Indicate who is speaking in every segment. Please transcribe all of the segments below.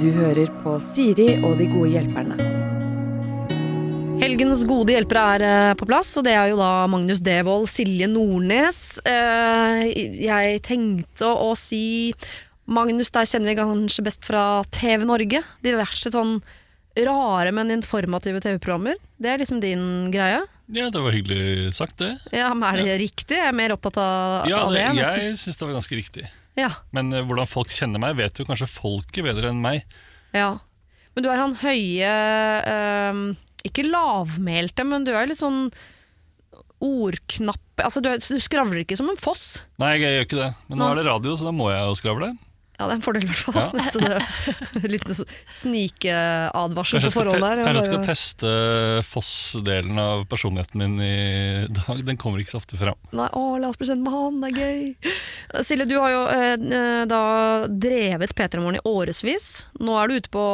Speaker 1: Du hører på Siri og de gode hjelperne.
Speaker 2: Helgens gode hjelpere er eh, på plass, og det er jo da Magnus Devold, Silje Nordnes. Eh, Jeg tenkte å si Magnus, der kjenner vi kanskje best fra TV Norge. Diverse sånn rare, men informative TV-programmer. Det er liksom din greie.
Speaker 3: Ja, det var hyggelig sagt, det.
Speaker 2: Ja, men Er det riktig? Jeg er mer opptatt av,
Speaker 3: Ja,
Speaker 2: av
Speaker 3: det,
Speaker 2: Ja,
Speaker 3: jeg syns det var ganske riktig.
Speaker 2: Ja,
Speaker 3: Men eh, hvordan folk kjenner meg, vet jo kanskje folket bedre enn meg.
Speaker 2: ja. Men du er han høye eh, Ikke lavmælte, men du er litt sånn ordknapp Altså, du, du skravler ikke som en foss.
Speaker 3: Nei, jeg gjør ikke det. Men nå
Speaker 2: Nå.
Speaker 3: er det radio, så da må jeg jo skravle.
Speaker 2: Ja, det er en fordel, i hvert fall.
Speaker 3: Ja.
Speaker 2: Så det en liten snikeadvarsel på forhånd der.
Speaker 3: kanskje jeg skal teste Foss-delen av personligheten min i dag. Den kommer ikke så ofte fram.
Speaker 2: Nei, å, la oss bli kjent med han, det er gøy. Silje, du har jo eh, da drevet P3 Morgen i årevis. Nå er du ute på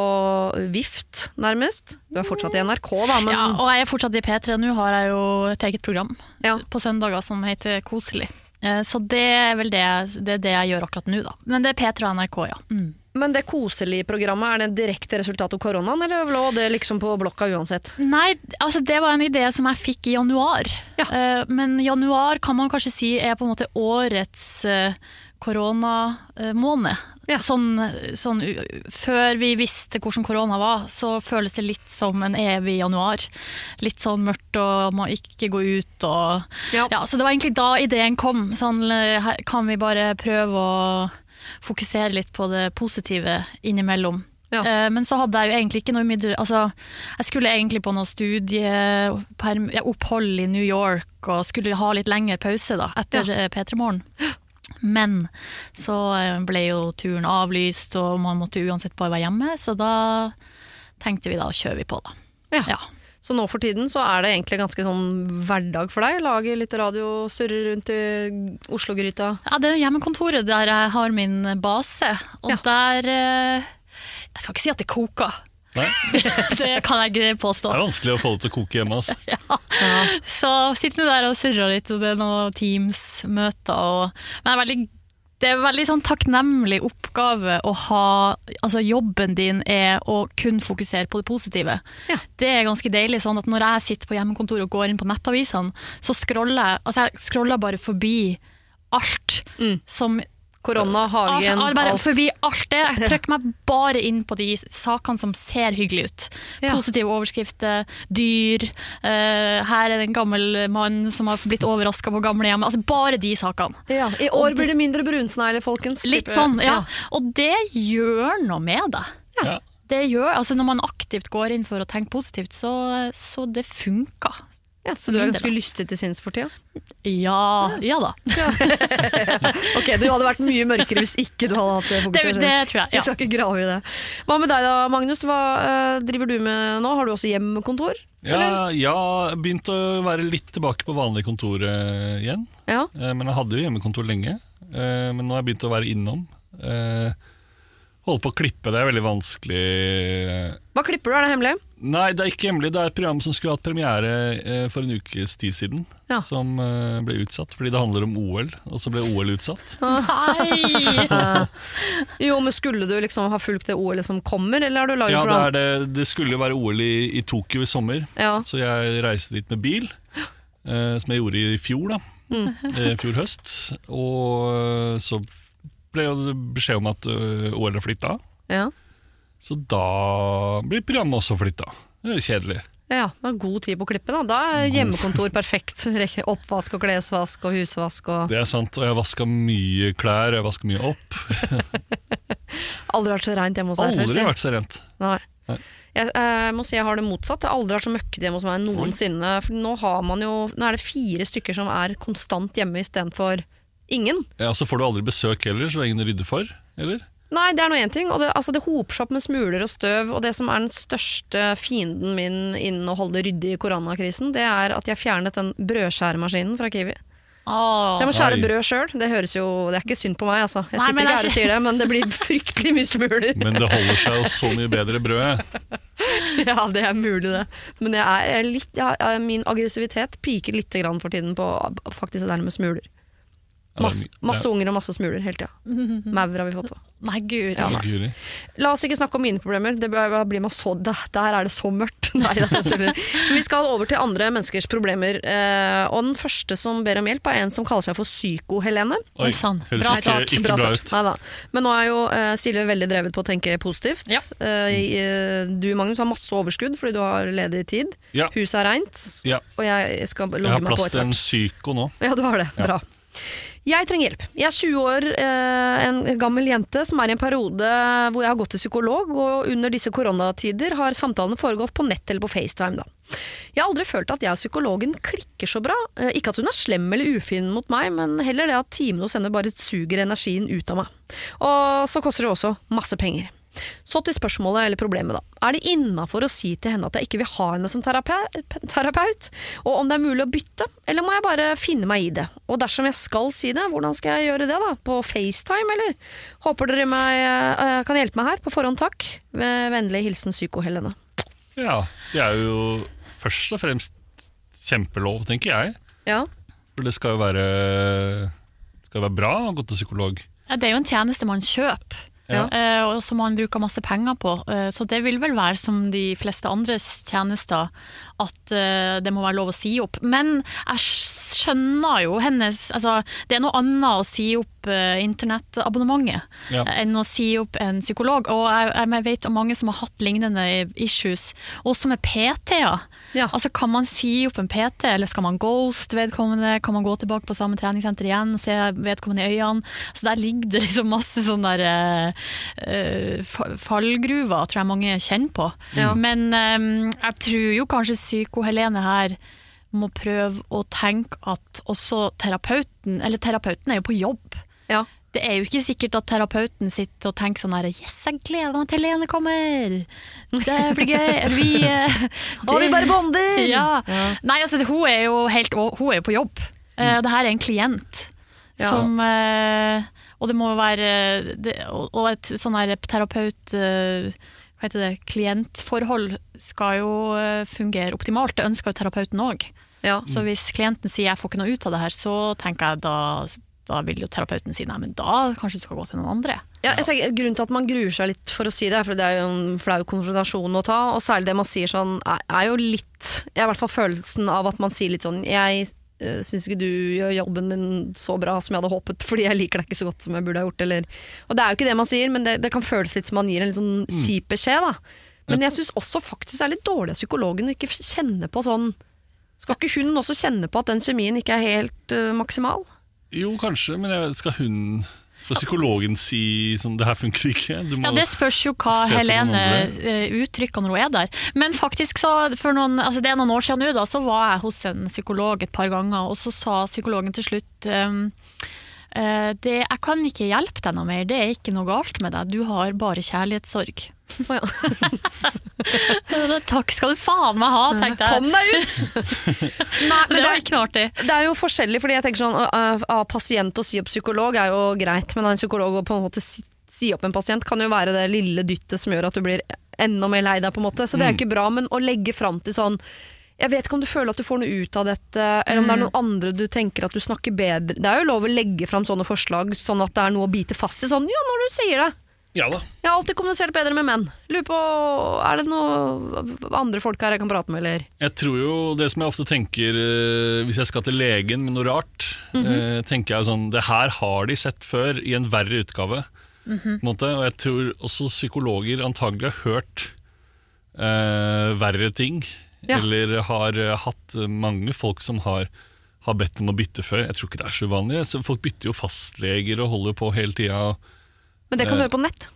Speaker 2: vift, nærmest. Du er fortsatt i NRK, da, men
Speaker 4: Ja, og jeg er fortsatt i P3. Nå har jeg jo et eget program
Speaker 2: Ja.
Speaker 4: på søndager som heter Koselig. Eh, Så det er vel det, det, er det jeg gjør akkurat nå, da. Men det er P3 og NRK, ja. Mm.
Speaker 2: Men det koselige-programmet, er det en direkte resultat av koronaen, eller lå det liksom på blokka uansett?
Speaker 4: Nei, altså det var en idé som jeg fikk i januar.
Speaker 2: Ja.
Speaker 4: Eh, Men januar kan man kanskje si er på en måte årets eh, koronamåned.
Speaker 2: Ja.
Speaker 4: Sånn, sånn før vi visste hvordan korona var, så føles det litt som en evig januar. Litt sånn mørkt og må ikke gå ut og
Speaker 2: Ja.
Speaker 4: Ja, så det var egentlig da ideen kom. Sånn, eh, kan vi bare prøve å fokusere litt på det positive innimellom.
Speaker 2: Ja.
Speaker 4: Eh, Men så hadde jeg jo egentlig ikke noe midler Altså, jeg skulle egentlig på noe studieopphold i New York og skulle ha litt lengre pause da, etter
Speaker 2: Ja.
Speaker 4: ja. P3 Morgen. Men så eh, ble jo turen avlyst, og man måtte uansett bare være hjemme, så da tenkte vi da kjører vi på, da.
Speaker 2: Ja.
Speaker 4: Ja.
Speaker 2: Så nå for tiden så er det egentlig ganske sånn hverdag for deg? Lage litt radio, surre rundt i Oslo-gryta?
Speaker 4: Ja, det er hjemmekontoret der jeg har min base, og
Speaker 2: Ja.
Speaker 4: der eh, Jeg skal ikke si at det koker, det kan jeg ikke påstå.
Speaker 3: Det er vanskelig å få det til å koke hjemme. Altså.
Speaker 4: Så sitter vi der og surrer litt, og det er noen Teams-møter. Og, men det er veldig, det er en veldig sånn takknemlig oppgave å ha Altså jobben din er å kun fokusere på det positive.
Speaker 2: Ja.
Speaker 4: Det er ganske deilig. sånn at Når jeg sitter på hjemmekontoret og går inn på nettavisene, så scroller jeg altså jeg scroller bare forbi alt
Speaker 2: Mm.
Speaker 4: som
Speaker 2: Korona, Hagen,
Speaker 4: alt, bare. Forbi alt det. Jeg trykker meg bare inn på de sakene som ser hyggelige ut.
Speaker 2: Ja.
Speaker 4: Positive overskrifter, dyr, uh, her er det en gammel mann som har blitt overraska på gamlehjemmet. Altså bare de sakene.
Speaker 2: Ja, I år blir det mindre brunsnegler, folkens.
Speaker 4: Litt
Speaker 2: Type-
Speaker 4: sånn, ja. Og det gjør noe med det.
Speaker 3: Ja.
Speaker 4: Det gjør, altså Når man aktivt går inn for å tenke positivt, så, så det funker.
Speaker 2: Ja, så du er ganske lystig til sinns for tida?
Speaker 4: Ja, ja da.
Speaker 2: Ok, du hadde vært mye mørkere hvis ikke du hadde hatt det
Speaker 4: Det,
Speaker 2: fokuset.
Speaker 4: det tror jeg. ja.
Speaker 2: Jeg skal ikke grave i det. Hva med deg da, Magnus? Hva uh, driver du med nå? Har du også hjemmekontor?
Speaker 3: Ja, ja, begynt å være litt tilbake på vanlig kontor uh, igjen.
Speaker 2: Ja.
Speaker 3: Uh, men jeg hadde jo hjemmekontor lenge. Eh, men nå har jeg begynt å være innom. Eh, holde på å klippe, det er veldig vanskelig.
Speaker 2: Hva klipper du, er det hemmelig?
Speaker 3: Nei, det er ikke hemmelig. Det er et program som skulle hatt premiere eh, for en ukes tid siden.
Speaker 2: Ja.
Speaker 3: Som eh, ble utsatt fordi det handler om OL, og så ble OL utsatt.
Speaker 4: Nei!
Speaker 2: Jo, men skulle du liksom ha fulgt det OL-et som kommer, eller har du laget
Speaker 3: Ja, det,
Speaker 2: program?
Speaker 3: Ja, det, det skulle jo være OL i, i Tokyo i sommer,
Speaker 2: Ja.
Speaker 3: så jeg reiste dit med bil. eh, som jeg gjorde i fjor, da.
Speaker 2: Mm.
Speaker 3: Eh, fjor høst. Og eh, så ble jo beskjed om at OL er flytta.
Speaker 2: Ja.
Speaker 3: Så da blir programmet også flytta. Det er kjedelig.
Speaker 2: ja, det var god tid på klippet. da. Da er hjemmekontor perfekt. Oppvask og klesvask og husvask og
Speaker 3: Det er sant, og jeg vaska mye klær, jeg vaska mye opp.
Speaker 2: Aldri vært så rent hjemme hos deg før.
Speaker 3: Aldri vært så rent.
Speaker 2: Nei.
Speaker 3: Nei.
Speaker 2: Jeg eh, må si jeg har det motsatt. Jeg har aldri vært så møkkete hjemme hos meg noensinne. For nå, har man jo, nå er det fire stykker som er konstant hjemme istedenfor ingen.
Speaker 3: Ja, Så får du aldri besøk heller, så det er ingen å rydde for? Eller?
Speaker 2: Nei, det er nå én ting. Og det, altså, det hoper seg opp med smuler og støv. Og det som er den største fienden min innen å holde det ryddig i koronakrisen, det er at jeg fjernet den brødskjæremaskinen fra Kiwi.
Speaker 4: Åh.
Speaker 2: Så jeg må skjære
Speaker 3: Oi.
Speaker 2: brød sjøl. Det høres jo Det er ikke synd på meg, altså. Jeg
Speaker 4: Nei,
Speaker 2: sitter
Speaker 4: men
Speaker 2: ikke
Speaker 4: er
Speaker 2: her og sier det, men det blir fryktelig mye smuler.
Speaker 3: Men det holder seg jo så mye bedre brødet.
Speaker 2: Ja, det er mulig, det. Men jeg er, litt, jeg, jeg, min aggressivitet piker litt grann for tiden på faktisk det der med smuler. Masse, masse unger og masse smuler hele tida. Maur har vi fått. òg.
Speaker 4: Nei, guri.
Speaker 3: Ja.
Speaker 2: La oss ikke snakke om mine problemer. Det blir, man så, der, er det så mørkt. Nei, det er vi skal over til andre menneskers problemer. Eh, og den første som ber om hjelp, er en som kaller seg for Psyko-Helene.
Speaker 4: Oi, sann. Bra start.
Speaker 3: ikke bra ut.
Speaker 2: Neida. Men nå er jo eh, Silje veldig drevet på å tenke positivt.
Speaker 4: Ja.
Speaker 2: Eh, du Magnus har masse overskudd fordi du har ledig tid.
Speaker 3: Ja.
Speaker 2: Huset er reint.
Speaker 3: Ja.
Speaker 2: Og jeg skal logge
Speaker 3: har
Speaker 2: meg på
Speaker 3: plass til en
Speaker 2: hvert.
Speaker 3: psyko nå.
Speaker 2: Ja, du har det.
Speaker 3: Ja.
Speaker 2: Bra. Jeg trenger hjelp. Jeg er 20 år, eh, en gammel jente som er i en periode hvor jeg har gått til psykolog, og under disse koronatider har samtalene foregått på nett eller på FaceTime. Da. Jeg har aldri følt at jeg og psykologen klikker så bra. Eh, ikke at hun er slem eller ufin mot meg, men heller det at timene hos henne bare suger energien ut av meg. Og så koster det også masse penger. Så til spørsmålet eller problemet, da. Er det innafor å si til henne at jeg ikke vil ha henne som terape- terapeut? Og om det er mulig å bytte, eller må jeg bare finne meg i det? Og dersom jeg skal si det, hvordan skal jeg gjøre det, da? På FaceTime, eller? Håper dere meg, eh, kan hjelpe meg her. På forhånd takk. Med vennlig hilsen Psyko-Helene.
Speaker 3: Ja, det er jo først og fremst kjempelov, tenker jeg.
Speaker 2: Ja.
Speaker 3: For det skal jo være, skal være bra å gå til psykolog.
Speaker 4: Ja, det er jo en tjeneste man kjøper.
Speaker 3: Ja.
Speaker 4: eh, og som man bruker masse penger på. Eh, så det vil vel være som de fleste andres tjenester, at eh, det må være lov å si opp. Men jeg skjønner jo hennes altså, Det er noe annet å si opp eh, internettabonnementet
Speaker 3: Ja.
Speaker 4: enn å si opp en psykolog. Og jeg, jeg vet om mange som har hatt lignende issues, også med PT-er.
Speaker 2: Ja.
Speaker 4: Altså, kan man si opp en PT, eller skal man ghost vedkommende? Kan man gå tilbake på samme treningssenter igjen og se vedkommende i øynene? Så der ligger det liksom masse sånne der, eh, fallgruver, tror jeg mange kjenner på.
Speaker 2: Ja.
Speaker 4: Men um, jeg tror jo kanskje psyko-Helene her må prøve å tenke at også terapeuten, eller terapeuten er jo på jobb.
Speaker 2: Ja.
Speaker 4: Det er jo ikke sikkert at terapeuten sitter og tenker sånn her Yes, jeg gleder meg til Helene kommer! Det blir gøy! Vi
Speaker 2: og vi bare bonder!
Speaker 4: Ja.
Speaker 2: Ja.
Speaker 4: Nei, altså, hun er jo helt Hun er jo på jobb. Mm. det her er en klient
Speaker 2: Ja.
Speaker 4: som eh, Og det må være det, Og et sånn her terapeut eh, Hva heter det? Klientforhold skal jo eh, fungere optimalt. Det ønsker jo terapeuten òg.
Speaker 2: Ja.
Speaker 4: Så hvis klienten sier 'jeg får ikke noe ut av det her', så tenker jeg da da vil jo terapeuten si nei, men da kanskje du skal gå til noen andre.
Speaker 2: Ja, jeg tenker, grunnen til at man gruer seg litt for å si det, er for det er jo en flau konfrontasjon å ta, og særlig det man sier sånn, er, jo litt Jeg har i hvert fall følelsen av at man sier litt sånn Jeg syns ikke du gjør jobben din så bra som jeg hadde håpet, fordi jeg liker deg ikke så godt som jeg burde ha gjort, eller Og det er jo ikke det man sier, men det, det kan føles litt som man gir en litt sånn kjip beskjed, da. Men jeg syns også faktisk det er litt dårlig av psykologen å ikke kjenne på sånn Skal ikke hun også kjenne på at den kjemien ikke er helt uh, maksimal?
Speaker 3: Jo, kanskje, men jeg, skal hun Skal psykologen si sånn, det her funker ikke?
Speaker 4: Ja, Det spørs jo hva Helene eh, uttrykker når hun er der. Men faktisk så, for noen, altså det er noen år siden nå, da, så var jeg hos en psykolog et par ganger, og så sa psykologen til slutt um, det, Jeg kan ikke hjelpe deg noe mer, det er ikke noe galt med deg, du har bare kjærlighetssorg.
Speaker 2: Å ja.
Speaker 4: Takk skal du faen meg ha, tenkte jeg.
Speaker 2: Kom deg ut! Nei, men
Speaker 4: det var
Speaker 2: er,
Speaker 4: ikke noe artig.
Speaker 2: det er jo forskjellig, fordi jeg tenker sånn av av pasient å si opp psykolog er jo greit, men av en psykolog å på en måte si, si opp en pasient kan jo være det lille dyttet som gjør at du blir enda mer lei deg, på en måte. Så det er jo ikke bra, men å legge fram til sånn jeg vet ikke om du føler at du får noe ut av dette, eller om det er noen andre du tenker at du snakker bedre Det er jo lov å legge fram sånne forslag, sånn at det er noe å bite fast i. Sånn, ja, når du sier det.
Speaker 3: Ja da.
Speaker 2: Jeg har alltid kommunisert bedre med menn. Lurer på, Er det noe andre folk her jeg kan prate med, eller?
Speaker 3: Jeg tror jo det som jeg ofte tenker eh, hvis jeg skal til legen med noe rart, eh, tenker jeg jo sånn Det her har de sett før i en verre utgave. på en måte, og jeg tror også psykologer antagelig har hørt eh, verre ting.
Speaker 2: Ja.
Speaker 3: Eller har eh, hatt mange folk som har, har bedt om å bytte før. Jeg tror ikke det er så uvanlig. Folk bytter jo fastleger og holder på hele tida.
Speaker 2: Men det kan du
Speaker 3: Eh,
Speaker 2: gjøre på nett.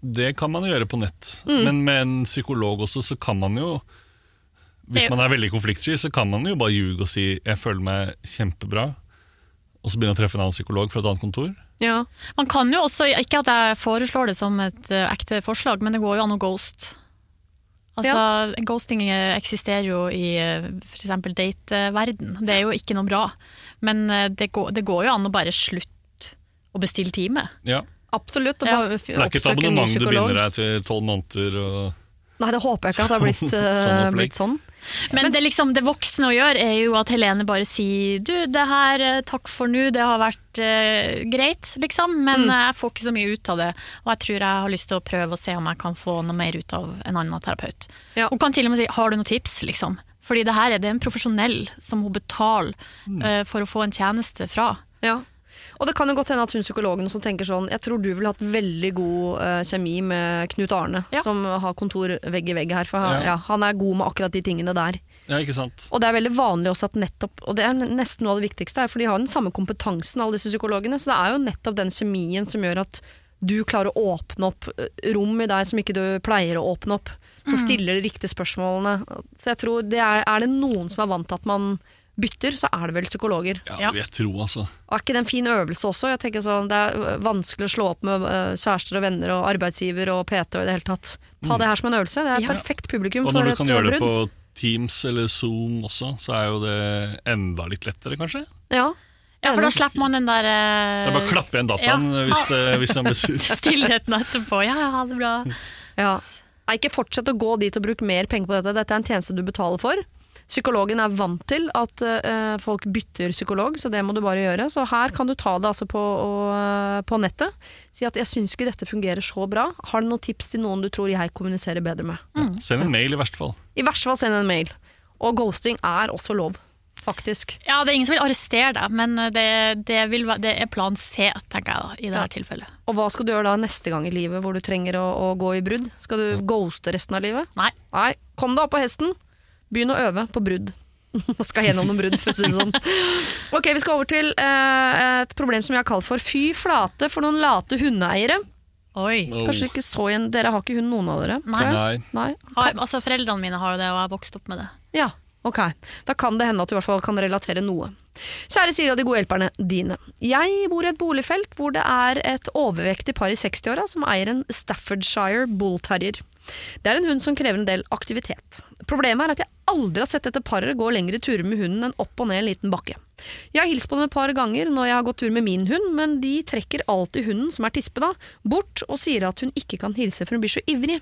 Speaker 3: Det kan man gjøre på nett. Men med en psykolog også, så kan man jo Hvis man er veldig konfliktsky, så kan man jo bare ljuge og si 'jeg føler meg kjempebra', og så begynne å treffe en annen psykolog fra et annet kontor.
Speaker 2: Ja.
Speaker 4: Man kan jo også, ikke at jeg foreslår det som et eh, ekte forslag, men det går jo an å ghost. Altså, Ghosting eh, eksisterer jo i f.eks. dateverden. Det er jo ikke noe bra. Men eh, det, går, det går jo an å bare slutte å bestille time.
Speaker 3: Ja.
Speaker 2: Absolutt. Og
Speaker 4: Ja.
Speaker 2: bare
Speaker 3: Det er ikke et
Speaker 2: oppsøke en ny
Speaker 3: abonnement du
Speaker 2: psykolog.
Speaker 3: binder deg til tolv måneder. Og
Speaker 2: Nei, det håper jeg ikke at det har blitt, eh,
Speaker 3: Sånn opplegg.
Speaker 2: blitt sånn.
Speaker 4: Men det, liksom, det voksne å gjøre er jo at Helene bare sier Du, det her, eh, takk for nå, det har vært eh, greit, liksom. Men
Speaker 2: Mm.
Speaker 4: eh, jeg får ikke så mye ut av det. Og jeg tror jeg har lyst til å prøve å se om jeg kan få noe mer ut av en annen terapeut.
Speaker 2: Ja.
Speaker 4: Hun kan til og med si har du noen tips, liksom. Fordi det her er det en profesjonell som hun betaler eh, for å få en tjeneste fra.
Speaker 2: Ja. Og det kan jo godt hende at hun psykologen også tenker sånn Jeg tror du ville hatt veldig god uh, kjemi med Knut Arne,
Speaker 4: Ja.
Speaker 2: som har kontor vegg i vegg her. For han,
Speaker 3: Ja.
Speaker 2: ja, han er god med akkurat de tingene der.
Speaker 3: Ja, ikke sant?
Speaker 2: Og det er veldig vanlig også at nettopp Og det er nesten noe av det viktigste, for de har den samme kompetansen, alle disse psykologene. Så det er jo nettopp den kjemien som gjør at du klarer å åpne opp eh, rom i deg som ikke du pleier å åpne opp. Og stiller de riktige spørsmålene. Så jeg tror det er, er det noen som er vant til at man bytter, så er det vel psykologer.
Speaker 3: Ja,
Speaker 4: Ja.
Speaker 3: vil jeg tro, altså.
Speaker 2: Og er ikke det en fin øvelse også? Jeg tenker sånn, Det er vanskelig å slå opp med eh, kjærester og venner og arbeidsgiver og PT og i det hele tatt. Ta det her som en øvelse. Det er
Speaker 4: Ja.
Speaker 2: perfekt publikum
Speaker 3: Mm. Og når du kan gjøre det på Teams eller Zoom også, så er jo det enda litt lettere, kanskje?
Speaker 2: Ja.
Speaker 4: Ja, for da slipper man den der
Speaker 3: Det er bare å klappe igjen dataen hvis, det, hvis den blir sur.
Speaker 4: stillheten etterpå. Ja, ja, ha det bra.
Speaker 2: Ja. Nei, ikke fortsett å gå dit og bruke mer penger på dette. Dette er en tjeneste du betaler for. Psykologen er vant til at uh, folk bytter psykolog, så det må du bare gjøre. Så her kan du ta det altså på, og, på nettet. Si at 'jeg syns ikke dette fungerer så bra'. Har du noen tips til noen du tror jeg kommuniserer bedre med?
Speaker 3: Ja, Send en mail, i verste fall.
Speaker 2: I verste fall send en mail. Og ghosting er også lov, faktisk.
Speaker 4: Ja, det er ingen som vil arrestere deg, men det, det, vil, det er plan C, tenker jeg da, i dette
Speaker 2: Ja.
Speaker 4: tilfellet.
Speaker 2: Og hva skal du gjøre da neste gang i livet hvor du trenger å, å gå i brudd? Skal du ghoste resten av livet?
Speaker 4: Nei.
Speaker 2: Nei, kom deg opp på hesten. Begynn å øve på brudd. skal gjennom noen brudd, for å si det sånn. Ok, Vi skal over til eh, et problem som jeg har kalt for fy flate for noen late hundeeiere.
Speaker 4: Oi.
Speaker 2: Kanskje ikke så igjen, Dere har ikke hund, noen av dere?
Speaker 4: Nei.
Speaker 3: Nei.
Speaker 2: Nei?
Speaker 4: Har, altså, foreldrene mine har jo det, og jeg har vokst opp med det.
Speaker 2: Ja, ok. Da kan det hende at du i hvert fall kan relatere noe. Kjære Siri og de gode hjelperne dine. Jeg bor i et boligfelt hvor det er et overvektig par i 60-åra som eier en Staffordshire Bull Terrier. Det er en hund som krever en del aktivitet. Problemet er at jeg aldri har sett dette paret gå lengre turer med hunden enn opp og ned en liten bakke. Jeg har hilst på dem et par ganger når jeg har gått tur med min hund, men de trekker alltid hunden, som er tispe da, bort og sier at hun ikke kan hilse for hun blir så ivrig.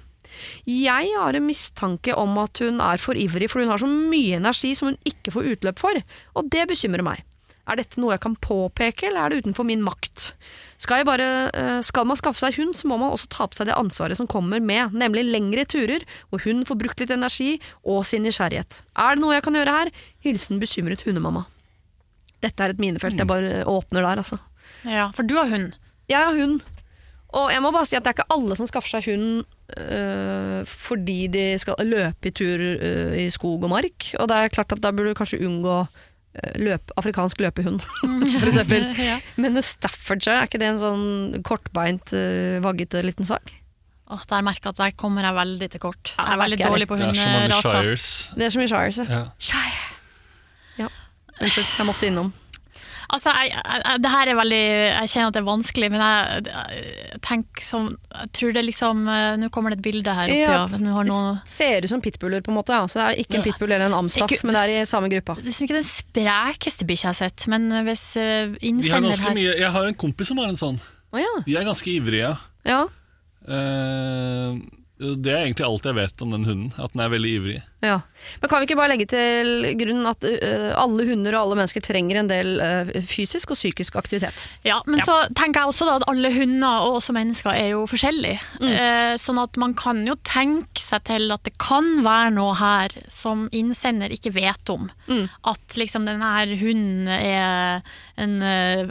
Speaker 2: Jeg har en mistanke om at hun er for ivrig, for hun har så mye energi som hun ikke får utløp for, og det bekymrer meg. Er dette noe jeg kan påpeke, eller er det utenfor min makt? Skal, jeg bare, eh, skal man skaffe seg hund, så må man også ta på seg det ansvaret som kommer med, nemlig lengre turer, hvor hun får brukt litt energi og sin nysgjerrighet. Er det noe jeg kan gjøre her? Hilsen bekymret hundemamma. Dette er et minefelt, jeg bare åpner der, altså.
Speaker 4: Ja, For du har hund.
Speaker 2: Jeg har hund, og jeg må bare si at det er ikke alle som skaffer seg hund øh, fordi de skal løpe i tur øh, i skog og mark. Og det er klart at da burde du kanskje unngå løp, afrikansk løpehund, for eksempel.
Speaker 4: Ja.
Speaker 2: Men Staffordshire, er ikke det en sånn kortbeint, øh, vaggete liten sak?
Speaker 4: Oh, der merker jeg at der kommer jeg veldig til kort.
Speaker 2: Ja,
Speaker 4: Jeg er veldig dårlig på
Speaker 3: Det er mange
Speaker 4: hunderaser.
Speaker 3: shires.
Speaker 2: Det er så mye shires, ja.
Speaker 3: Ja.
Speaker 2: Shire. Ja, unnskyld, jeg måtte innom.
Speaker 4: Altså, jeg, jeg, det her er veldig Jeg kjenner at det er vanskelig, men jeg, jeg tenker som Jeg tror det liksom eh, Nå kommer det et bilde her oppi,
Speaker 2: Ja.
Speaker 4: ja. Har noe
Speaker 2: ser ut som pitbuller, på en måte. Ja. Så det er ikke en pitbull eller en amstaff,
Speaker 4: ikke-
Speaker 2: men det er i samme gruppa.
Speaker 4: Det er liksom ikke den sprekeste bikkja jeg har sett, men hvis eh, innsender her
Speaker 3: mye, jeg har en kompis som har en sånn.
Speaker 2: Oh, ja.
Speaker 3: De er ganske ivrige.
Speaker 2: ja.
Speaker 3: Uh, det er egentlig alt jeg vet om den hunden. At den er veldig ivrig.
Speaker 2: Ja. Men kan vi ikke bare legge til grunn at uh, alle hunder og alle mennesker trenger en del uh, fysisk og psykisk aktivitet?
Speaker 4: Ja, men så tenker jeg også da at alle hunder og også mennesker er jo forskjellige. Eh, sånn at man kan jo tenke seg til at det kan være noe her som innsender ikke vet om.
Speaker 2: Mm.
Speaker 4: At liksom denne her hunden er en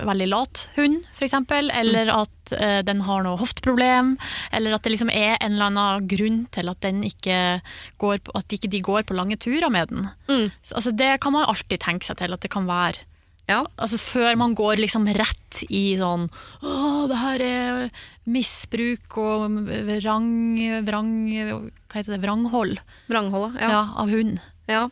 Speaker 4: veldig lat hund, for eksempel. Eller at eh, den har noe hofteproblem. Eller at det liksom er en eller annen grunn til at, den ikke går på, at ikke de går på lange turer med den.
Speaker 2: Mm.
Speaker 4: Så, altså, det kan man alltid tenke seg til at det kan være.
Speaker 2: Ja.
Speaker 4: Altså Før man går liksom rett i sånn Å, det her er misbruk og vrang, vrang Hva heter det? Vranghold
Speaker 2: Vranghold,
Speaker 4: ja.
Speaker 2: Ja.
Speaker 4: av hund.
Speaker 2: ja.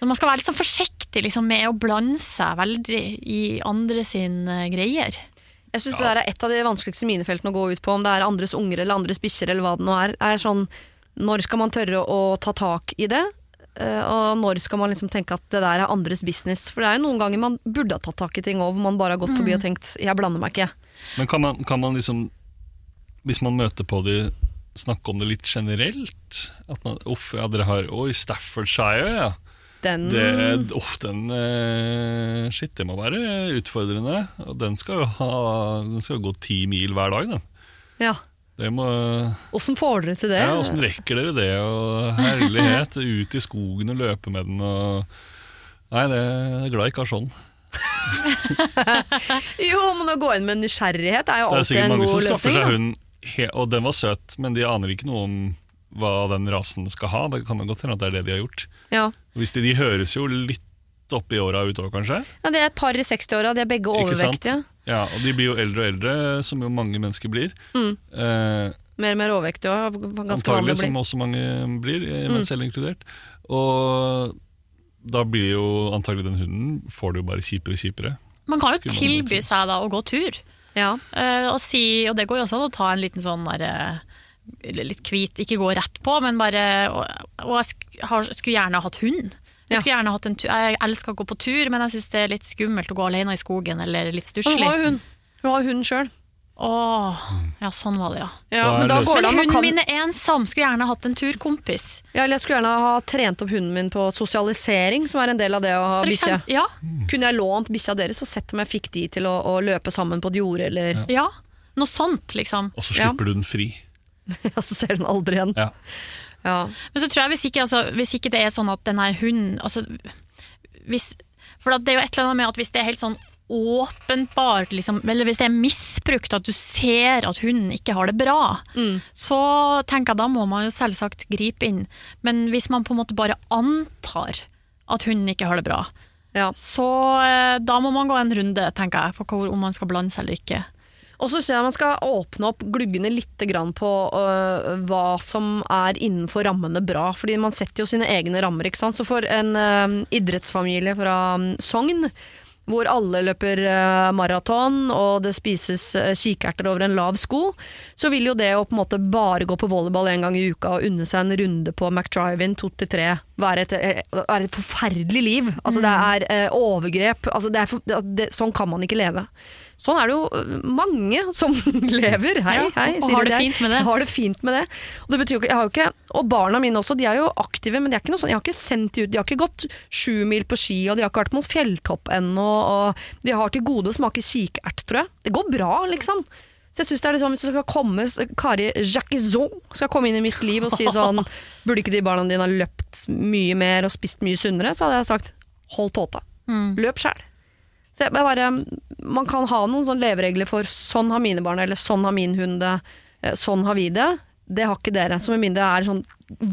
Speaker 4: Så man skal være sånn forsiktig liksom, med å blande seg veldig i andre sin eh, greier.
Speaker 2: Jeg syns det der er et av de vanskeligste minefeltene å gå ut på, om det er andres unger eller andres bikkjer eller hva det nå er. er sånn, når skal man tørre å ta tak i det? Eh, og når skal man liksom tenke at det der er andres business? For det er jo noen ganger man burde ha tatt tak i ting òg, hvor man bare har gått forbi og tenkt 'jeg blander meg ikke'.
Speaker 3: Men kan man, kan man liksom Hvis man møter på de snakke om det litt generelt. At man, uff, ja, dere har Oi, Staffordshire, ja.
Speaker 2: Den
Speaker 3: Det, uff, den eh, Shit, det må være utfordrende. Og den skal jo ha Den skal jo gå ti mil hver dag, den.
Speaker 2: Ja.
Speaker 3: Det må
Speaker 2: Åssen får dere til det?
Speaker 3: Ja, Åssen rekker dere det? Og herlighet, ut i skogen og løpe med den og Nei, det er glad ikke har sånn.
Speaker 2: Jo, men å gå inn med nysgjerrighet er jo alltid en god løsning.
Speaker 3: Det er sikkert mange som skaffer seg hund, og den var søt, men de aner ikke noe om hva den rasen skal ha. Det kan godt hende at det er det de har gjort.
Speaker 2: Ja.
Speaker 3: Hvis de, de høres jo litt opp i åra utover, kanskje.
Speaker 2: ja, Det er et par i 60-åra, de er begge
Speaker 3: Ikke sant?
Speaker 2: overvektige.
Speaker 3: Ja, Og de blir jo eldre og eldre, som jo mange mennesker blir.
Speaker 2: Mm.
Speaker 3: Eh,
Speaker 2: Mer og mer overvektige òg. Ganske
Speaker 3: antagelig,
Speaker 2: vanlig
Speaker 3: som også mange blir, eh,
Speaker 2: Mm.
Speaker 3: meg selv inkludert. Og da blir jo antagelig den hunden får det jo bare kjipere og kjipere.
Speaker 4: Man kan jo
Speaker 3: Skulle
Speaker 4: tilby seg da å gå tur.
Speaker 2: Ja.
Speaker 4: Uh, og, si, og det går jo også an å ta en liten sånn der, eh, litt hvit, ikke gå rett på, men bare Og, og jeg sk, har, skulle gjerne hatt hund. Jeg, skulle gjerne hatt en tur. jeg elsker å gå på tur, men jeg syns det er litt skummelt å gå alene i skogen, eller litt
Speaker 2: Men Hun
Speaker 4: stusslig.
Speaker 2: har jo hund. Hun har hund sjøl.
Speaker 4: Åh, ja, sånn var det, ja.
Speaker 2: Ja, men da går det an
Speaker 4: hunden
Speaker 2: kan...
Speaker 4: min er ensom, skulle gjerne hatt en turkompis.
Speaker 2: ja, eller Jeg skulle gjerne ha trent opp hunden min på sosialisering, som er en del av det å ha bikkje.
Speaker 4: Ja,
Speaker 2: Kunne jeg lånt bikkja deres og sett om jeg fikk de til å, å løpe sammen på et jorde, eller
Speaker 4: ja. Noe sånt, liksom.
Speaker 3: Og så
Speaker 2: Ja.
Speaker 3: slipper du den fri.
Speaker 2: ja, så ser den aldri igjen.
Speaker 3: Ja.
Speaker 2: Ja.
Speaker 4: Men så tror jeg hvis ikke, altså, hvis ikke det er sånn at den her hunden altså, hvis, For det er jo et eller annet med at hvis det er helt sånn åpenbart, liksom, eller hvis det er misbrukt, at du ser at hunden ikke har det bra,
Speaker 2: Mm.
Speaker 4: så tenker jeg da må man jo selvsagt gripe inn. Men hvis man på en måte bare antar at hunden ikke har det bra,
Speaker 2: Ja.
Speaker 4: så eh, da må man gå en runde, tenker jeg, på hvor, om man skal blande seg eller ikke.
Speaker 2: Og så syns jeg man skal åpne opp gluggene litt grann på uh, hva som er innenfor rammene bra. Fordi man setter jo sine egne rammer. ikke sant? Så for en uh, idrettsfamilie fra um, Sogn, hvor alle løper maraton og det spises kikerter over en lav sko, så vil jo det å på en måte bare gå på volleyball en gang i uka og unne seg en runde på McDrive-in to til tre være et, være et forferdelig liv. Altså Det er eh, overgrep. Altså det er for, det, det, sånn kan man ikke leve. Sånn er det jo øh, mange som lever. Hei,
Speaker 4: Ja,
Speaker 2: hei.
Speaker 4: og har det,
Speaker 2: det
Speaker 4: fint med det.
Speaker 2: Har det fint med det. Og, det betyr ikke, og barna mine også, de er jo aktive, men de er ikke noe sånn, jeg har ikke sendt de ut. De har ikke gått sju mil på ski, og de har ikke vært på noen fjelltopp ennå. Og de har til gode å smake kikert, tror jeg. Det går bra, liksom. Så jeg synes det er liksom, Hvis det skal komme Kari Jacquizon skal komme inn i mitt liv og si sånn Burde ikke de barna dine ha løpt mye mer og spist mye sunnere? Så hadde jeg sagt hold tåta. Løp sjæl. Så jeg bare, man kan ha noen sånne leveregler for sånn har mine barn, eller sånn har min hund det, eh, sånn har vi det. Det har ikke dere. Så med mindre det er sånn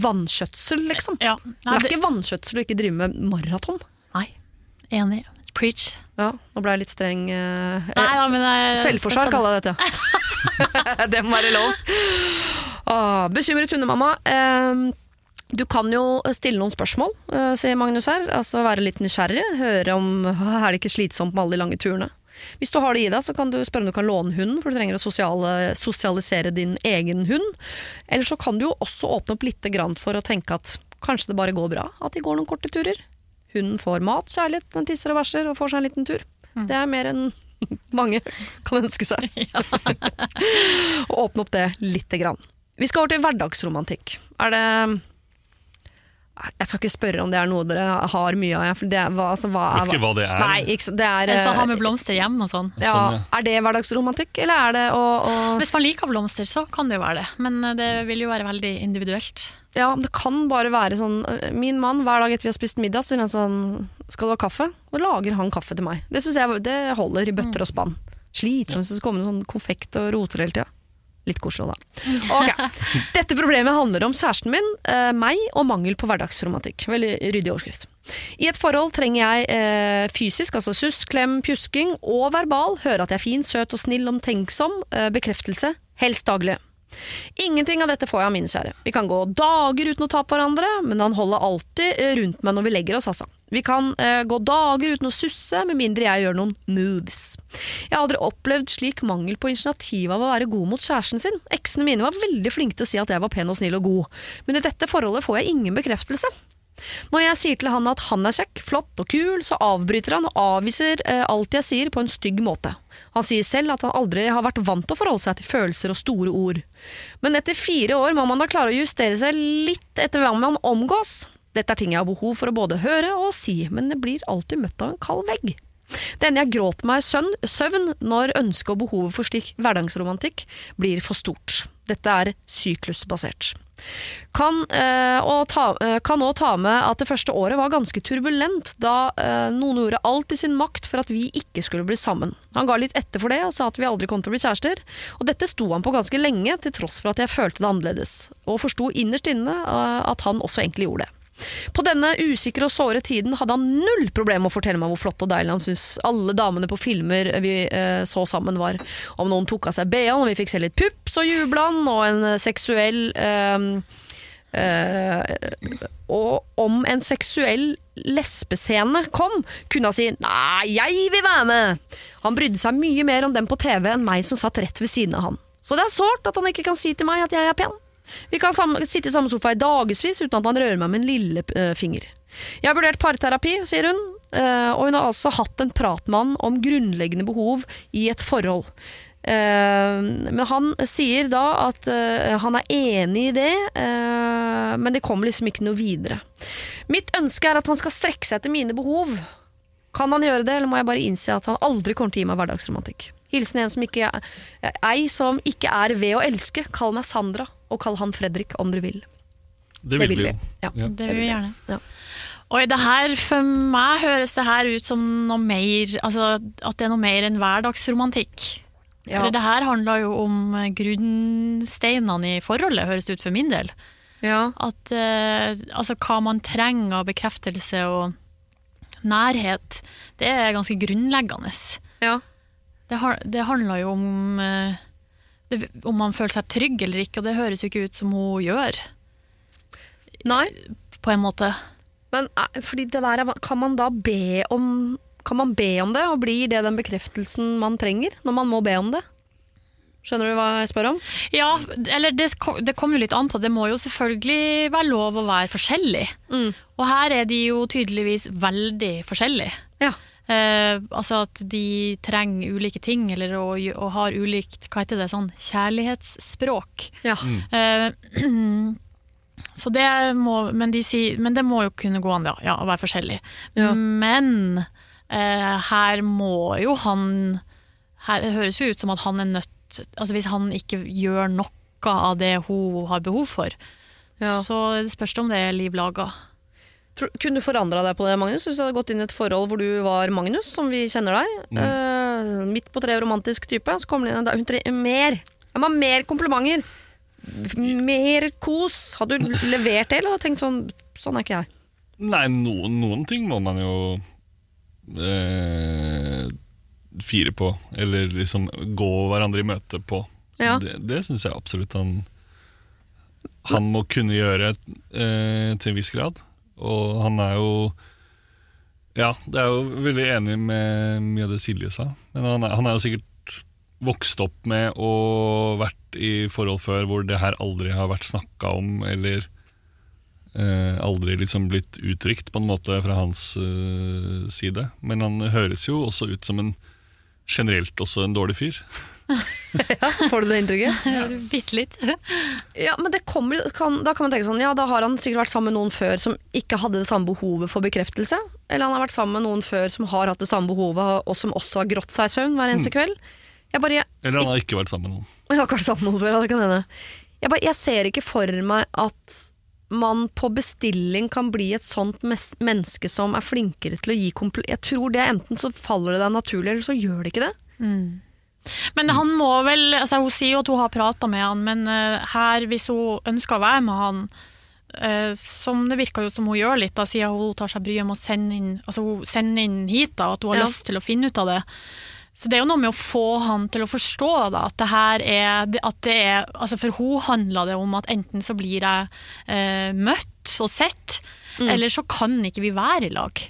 Speaker 2: vannskjøtsel, liksom.
Speaker 4: Ja, nei,
Speaker 2: det er ikke vannskjøtsel å ikke drive med maraton.
Speaker 4: nei. enig. Preach.
Speaker 2: Ja, nå ble jeg litt streng. eh,
Speaker 4: Nei, ja, men jeg
Speaker 2: Selvforsvar kaller jeg dette. det må være lov. Åh, bekymret hundemamma. Eh, du kan jo stille noen spørsmål, eh, sier Magnus her. Altså være litt nysgjerrig. Høre om er det ikke slitsomt med alle de lange turene. Hvis du har det i deg, så kan du spørre om du kan låne hunden, for du trenger å sosiale, sosialisere din egen hund. Eller så kan du jo også åpne opp litt grann for å tenke at kanskje det bare går bra, at de går noen korte turer. Hunden får mat, kjærlighet, den tisser og bæsjer og får seg en liten tur. Det er mer enn mange kan ønske seg. og åpne opp det lite grann. Vi skal over til hverdagsromantikk. Er det Jeg skal ikke spørre om det er noe dere har mye av. det, hva, altså, hva
Speaker 3: Vet ikke hva det er.
Speaker 2: Nei, ikke, det er
Speaker 4: altså, ha
Speaker 2: eh,
Speaker 4: med blomster hjem og sånn.
Speaker 2: ja,
Speaker 3: Sånn, ja.
Speaker 2: Er det hverdagsromantikk, eller er det å, å
Speaker 4: Hvis man liker blomster, så kan det jo være det. Men eh, det vil jo være veldig individuelt.
Speaker 2: Ja, det kan bare være sånn øh, Min mann, hver dag etter vi har spist middag, sier han sånn Skal du ha kaffe? Og lager han kaffe til meg. Det syns jeg det holder i bøtter og spann. Slitsomt hvis det skal komme noe sånn konfekt og roter hele tida. Litt koselig, da. Okay. Dette problemet handler om kjæresten min, eh, meg og mangel på hverdagsromantikk. Veldig ryddig overskrift. I et forhold trenger jeg eh, fysisk, altså suss, klem, pjusking, og verbal, høre at jeg er fin, søt og snill, omtenksom, eh, bekreftelse, helst daglig. Ingenting av dette får jeg av min kjære. Vi kan gå dager uten å ta på hverandre, men han holder alltid eh, rundt meg når vi legger oss, altså. Vi kan eh, gå dager uten å susse, med mindre jeg gjør noen moves. Jeg har aldri opplevd slik mangel på initiativ av å være god mot kjæresten sin. Eksene mine var veldig flinke til å si at jeg var pen og snill og god, men i dette forholdet får jeg ingen bekreftelse. Når jeg sier til han at han er kjekk, flott og kul, så avbryter han og avviser eh, alt jeg sier på en stygg måte. Han sier selv at han aldri har vært vant til å forholde seg til følelser og store ord. Men etter fire år må man da klare å justere seg litt etter hvem man omgås. Dette er ting jeg har behov for å både høre og si, men det blir alltid møtt av en kald vegg. Det ender jeg gråter meg søvn, søvn når ønsket og behovet for slik hverdagsromantikk blir for stort. Dette er syklusbasert. Kan òg og ta, eh, ta med at det første året var ganske turbulent, da eh, noen gjorde alt i sin makt for at vi ikke skulle bli sammen. Han ga litt etter for det og sa at vi aldri kom til å bli kjærester, og dette sto han på ganske lenge, til tross for at jeg følte det annerledes, og forsto innerst inne eh, at han også egentlig gjorde det. På denne usikre og såre tiden hadde han null problem med å fortelle meg hvor flott og deilig han syntes alle damene på filmer vi eh, så sammen var. Om noen tok av seg BH-en vi fikk se litt pupp, så jubla han, og en seksuell eh, eh, Og om en seksuell lesbescene kom, kunne han si 'nei, jeg vil være med'. Han brydde seg mye mer om dem på TV enn meg som satt rett ved siden av han. Så det er sårt at han ikke kan si til meg at jeg er pen. Vi kan sam sitte i samme sofa i dagevis uten at han rører meg med en lillefinger. Jeg har vurdert parterapi, sier hun, eh, og hun har altså hatt en prat med han om grunnleggende behov i et forhold. Eh, men han sier da at eh, han er enig i det, eh, men det kommer liksom ikke noe videre. Mitt ønske er at han skal strekke seg etter mine behov. Kan han gjøre det, eller må jeg bare innse at han aldri kommer til å gi meg hverdagsromantikk? Hilsen en som ikke er, ei som ikke er ved å elske. Kall meg Sandra, og kall han Fredrik om dere vil.
Speaker 3: Det vil vi jo.
Speaker 2: Ja.
Speaker 3: Ja.
Speaker 4: Det vil vi gjerne.
Speaker 2: Ja.
Speaker 4: Oi, det her, For meg høres det her ut som noe mer Altså at det er noe mer enn hverdagsromantikk.
Speaker 2: Ja.
Speaker 4: For det her handler jo om grunnsteinene i forholdet, høres det ut for min del.
Speaker 2: Ja.
Speaker 4: At uh, altså hva man trenger av bekreftelse og nærhet, det er ganske grunnleggende.
Speaker 2: ja.
Speaker 4: Det, har, det handler jo om eh, det, om man føler seg trygg eller ikke, og det høres jo ikke ut som hun gjør,
Speaker 2: Nei,
Speaker 4: på en måte.
Speaker 2: men eh, fordi det der er, kan man da be om Kan man be om det, og blir det den bekreftelsen man trenger når man må be om det? Skjønner du hva jeg spør om?
Speaker 4: Ja, eller det, det kommer jo litt an på. Det må jo selvfølgelig være lov å være forskjellig.
Speaker 2: Mm.
Speaker 4: Og her er de jo tydeligvis veldig forskjellige.
Speaker 2: Ja.
Speaker 4: Eh, altså at de trenger ulike ting, eller og, og har ulikt hva heter det, sånn kjærlighetsspråk.
Speaker 2: Ja.
Speaker 4: Eh, så det må, men, de si, men det må jo kunne gå an, ja, ja å være forskjellig.
Speaker 2: Ja.
Speaker 4: Men eh, her må jo han her, Det høres jo ut som at han er nødt Altså Hvis han ikke gjør noe av det hun har behov for,
Speaker 2: Ja.
Speaker 4: så det spørs det om det er liv laga.
Speaker 2: Kunne du forandra deg på det, Magnus? Hvis du hadde gått inn i et forhold hvor du var Magnus, som vi kjenner deg. eh, midt på treet, romantisk type. Så kommer det inn en dag Hun trenger mer. Jeg må ha mer komplimenter. Mer kos. Hadde du levert det, eller hadde du tenkt sånn Sånn er ikke jeg.
Speaker 3: Nei, noen, noen ting må man jo eh, fire på, eller liksom gå hverandre i møte på. Så
Speaker 2: Ja.
Speaker 3: Det, det syns jeg absolutt han Han må kunne gjøre eh, til en viss grad. Og han er jo Ja, det er jo veldig enig med mye av det Silje sa. Men han er, han er jo sikkert vokst opp med og vært i forhold før hvor det her aldri har vært snakka om, eller eh, aldri liksom blitt uttrykt på en måte fra hans eh, side. Men han høres jo også ut som en generelt også en dårlig fyr.
Speaker 2: Ja, får du det inntrykket?
Speaker 4: Bitte litt.
Speaker 2: Ja, men det kommer, kan, da kan man tenke sånn Ja, da har han sikkert vært sammen med noen før som ikke hadde det samme behovet for bekreftelse. Eller han har vært sammen med noen før som har hatt det samme behovet, og som også har grått seg i søvn hver eneste kveld. Jeg bare, jeg,
Speaker 3: Eller han har ikke vært sammen med noen.
Speaker 2: jeg har ikke vært sammen med noen før, ja, det kan hende. Jeg, bare, jeg ser ikke for meg at man på bestilling kan bli et sånt mes menneske som er flinkere til å gi kompl... Jeg tror det enten så faller det deg naturlig, eller så gjør det ikke det.
Speaker 4: Men han må vel altså Hun sier jo at hun har prata med han, men eh, her, hvis hun ønsker å være med han eh, som det virker jo som hun gjør litt, da, siden hun tar seg bryet med å sende inn, altså hun sender inn hit, da, at hun har
Speaker 2: Ja.
Speaker 4: lyst til å finne ut av det. Så det er jo noe med å få han til å forstå da, at det her er, at det er altså For hun handler det om at enten så blir jeg eh, møtt og sett, eller så kan ikke vi være i lag.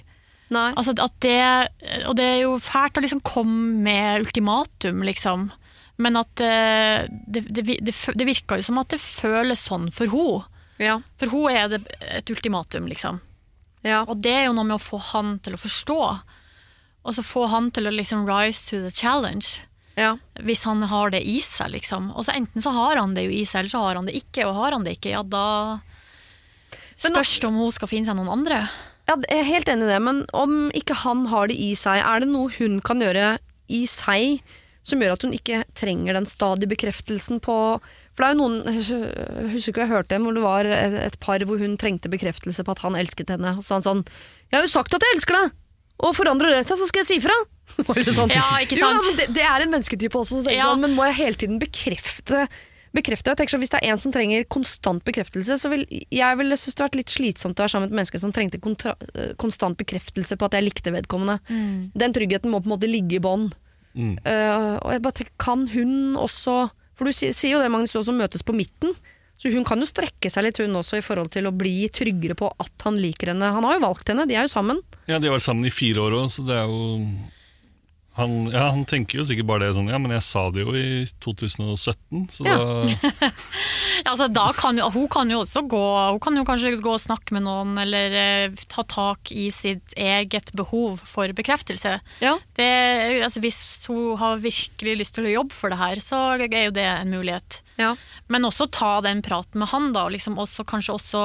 Speaker 4: Altså at det, og det er jo fælt å liksom komme med ultimatum, liksom. Men at eh, det, det, det, det virker jo som at det føles sånn for henne.
Speaker 2: Ja.
Speaker 4: For henne er det et ultimatum, liksom.
Speaker 2: Ja.
Speaker 4: Og det er jo noe med å få han til å forstå. Og så få han til å liksom rise to the challenge.
Speaker 2: ja.
Speaker 4: Hvis han har det i seg, liksom. Og så enten så har han det jo i seg, eller så har han det ikke. Og har han det ikke, ja da spørs det om hun skal finne seg noen andre.
Speaker 2: Ja, jeg er helt enig i det, men om ikke han har det i seg, er det noe hun kan gjøre i seg som gjør at hun ikke trenger den stadige bekreftelsen på For det er jo noen Jeg husker ikke jeg hørte en hvor det var et, par hvor hun trengte bekreftelse på at han elsket henne. Og så sa han sånn 'Jeg har jo sagt at jeg elsker deg!' Og forandrer det seg, så skal jeg si fra. Sånn.
Speaker 4: Ja, ikke
Speaker 2: Jo,
Speaker 4: sant?
Speaker 2: men det, det er en mennesketype også, så
Speaker 4: Ja.
Speaker 2: sånn, men må jeg hele tiden bekrefte bekrefte. Jeg tenker så Hvis det er en som trenger konstant bekreftelse, så vil jeg ville synes det vært litt slitsomt å være sammen med et menneske som trengte kontra, eh, konstant bekreftelse på at jeg likte vedkommende. Den tryggheten må på en måte ligge i bånn.
Speaker 3: Mm.
Speaker 2: Uh, og jeg bare tenker, kan hun også For du sier, sier jo det, Magnus, du også møtes på midten. Så hun kan jo strekke seg litt, hun også, i forhold til å bli tryggere på at han liker henne. Han har jo valgt henne, de er jo sammen.
Speaker 3: Ja, De har vært sammen i fire år òg, så det er jo han, ja, han tenker jo sikkert bare det sånn Ja, men jeg sa det jo i 2017, så
Speaker 2: Ja.
Speaker 3: da
Speaker 4: Ja, altså, da kan jo, hun kan jo også gå Hun kan jo kanskje gå og snakke med noen, eller eh, ta tak i sitt eget behov for bekreftelse.
Speaker 2: Ja.
Speaker 4: Det, altså, hvis hun har virkelig lyst til å jobbe for det her, så er jo det en mulighet.
Speaker 2: Ja.
Speaker 4: Men også ta den praten med han, da. Og liksom også, kanskje også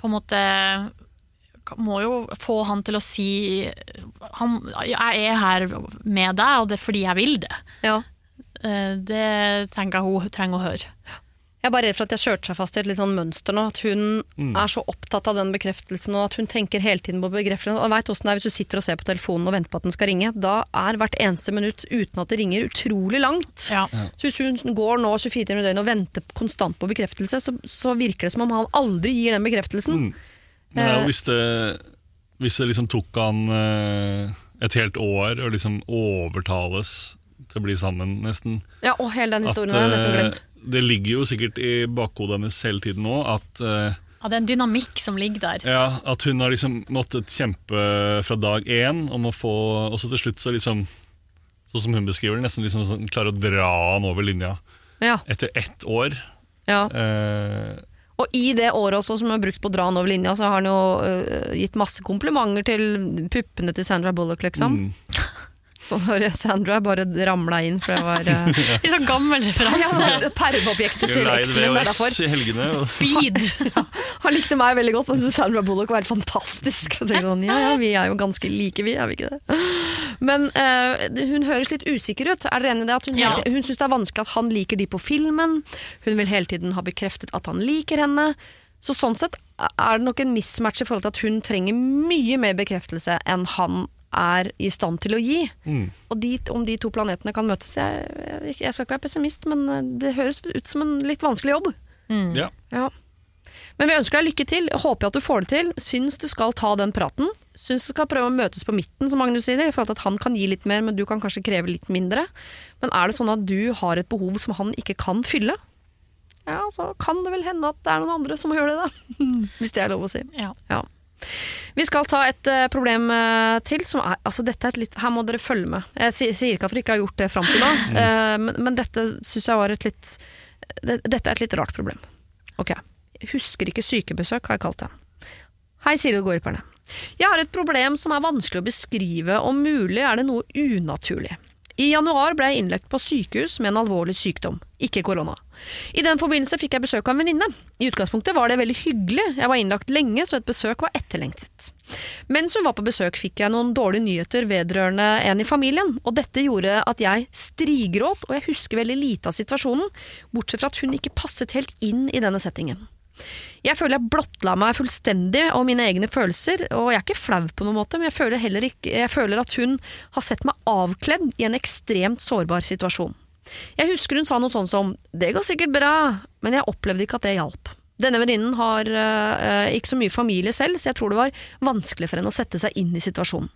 Speaker 4: på en måte Må jo få han til å si han, 'Jeg er her med deg, og det er fordi jeg vil det'.
Speaker 2: ja.
Speaker 4: Eh, Det tenker jeg hun trenger å høre.
Speaker 2: Jeg er bare redd for at jeg kjørte seg fast i et litt sånn mønster nå. At hun
Speaker 3: Mm.
Speaker 2: er så opptatt av den bekreftelsen, og at hun tenker hele tiden på bekreftelsen. Og veit åssen det er hvis du sitter og ser på telefonen og venter på at den skal ringe. Da er hvert eneste minutt uten at det ringer, utrolig langt.
Speaker 4: Ja.
Speaker 2: Så hvis hun går nå 24 timer i døgnet og venter konstant på bekreftelse, så, så virker det som om han aldri gir den bekreftelsen.
Speaker 3: mm. Men ja, hvis, det, hvis det liksom tok han eh, et helt år å liksom overtales til å bli sammen, nesten
Speaker 2: Ja, og hele den historien
Speaker 3: At,
Speaker 2: er nesten
Speaker 3: eh,
Speaker 2: glemt.
Speaker 3: Det ligger jo sikkert i bakhodet hennes hele tiden nå at eh,
Speaker 4: Ja, det er en dynamikk som ligger der.
Speaker 3: Ja, at hun har liksom måttet kjempe fra dag én om å få Og så til slutt så liksom Sånn som hun beskriver det, nesten liksom sånn, klarer å dra han over linja
Speaker 2: Ja,
Speaker 3: etter ett år.
Speaker 2: ja.
Speaker 3: Eh,
Speaker 2: Og i det året også som har brukt på å dra han over linja, så har han jo uh, gitt masse komplimenter til puppene til Sandra Bullock, liksom.
Speaker 3: mm.
Speaker 2: Så når Sandra bare ramla inn, for det var uh...
Speaker 4: Litt sånn gammel referanse.
Speaker 2: ja, Perveobjektet til eksen min, det er derfor.
Speaker 3: helgene. og-
Speaker 4: Speed.
Speaker 2: Han likte meg veldig godt, men Sandra Bullock var helt fantastisk. Så tenkte jeg sånn, ja, ja, vi er jo ganske like, vi, er vi ikke det? Men uh, hun høres litt usikker ut. Er dere enig i det? At hun,
Speaker 4: Ja.
Speaker 2: hun syns det er vanskelig at han liker de på filmen. Hun vil hele tiden ha bekreftet at han liker henne. Så sånn sett er det nok en mismatch i forhold til at hun trenger mye mer bekreftelse enn han er i stand til å gi.
Speaker 3: Mm.
Speaker 2: Og de, om de to planetene kan møtes jeg, jeg, jeg skal ikke være pessimist, men øh, det høres ut som en litt vanskelig jobb.
Speaker 3: Ja.
Speaker 2: Ja. Men vi ønsker deg lykke til. Jeg Håper at du får det til. Syns du skal ta den praten. Syns du skal prøve å møtes på midten, som Magnus sier. I forhold til at han kan gi litt mer, men du kan kanskje kreve litt mindre. Men er det sånn at du har et behov som han ikke kan fylle? Ja, så kan det vel hende at det er noen andre som må gjøre det, da. Hvis det er lov å si.
Speaker 4: Ja.
Speaker 2: Ja. Vi skal ta et eh, problem eh, til. Som er, altså dette er et litt, her må dere følge med. Jeg sier, ikke at dere ikke har gjort det fram til nå, eh, men, men dette syns jeg var et litt det, Dette er et litt rart problem. Ok. Husker ikke sykebesøk, har jeg kalt det. Hei, Siri og gårdhjelperne. Jeg har et problem som er vanskelig å beskrive, om mulig er det noe unaturlig. I januar ble jeg innlagt på sykehus med en alvorlig sykdom, ikke korona. I den forbindelse fikk jeg besøk av en venninne. I utgangspunktet var det veldig hyggelig, jeg var innlagt lenge, så et besøk var etterlengtet. Mens hun var på besøk fikk jeg noen dårlige nyheter vedrørende en i familien, og dette gjorde at jeg strigråt, og jeg husker veldig lite av situasjonen, bortsett fra at hun ikke passet helt inn i denne settingen. Jeg føler jeg blottla meg fullstendig og mine egne følelser, og jeg er ikke flau på noen måte, men jeg føler ikke, jeg føler at hun har sett meg avkledd i en ekstremt sårbar situasjon. Jeg husker hun sa noe sånn som 'det går sikkert bra', men jeg opplevde ikke at det hjalp. Denne venninnen har øh, ikke så mye familie selv, så jeg tror det var vanskelig for henne å sette seg inn i situasjonen.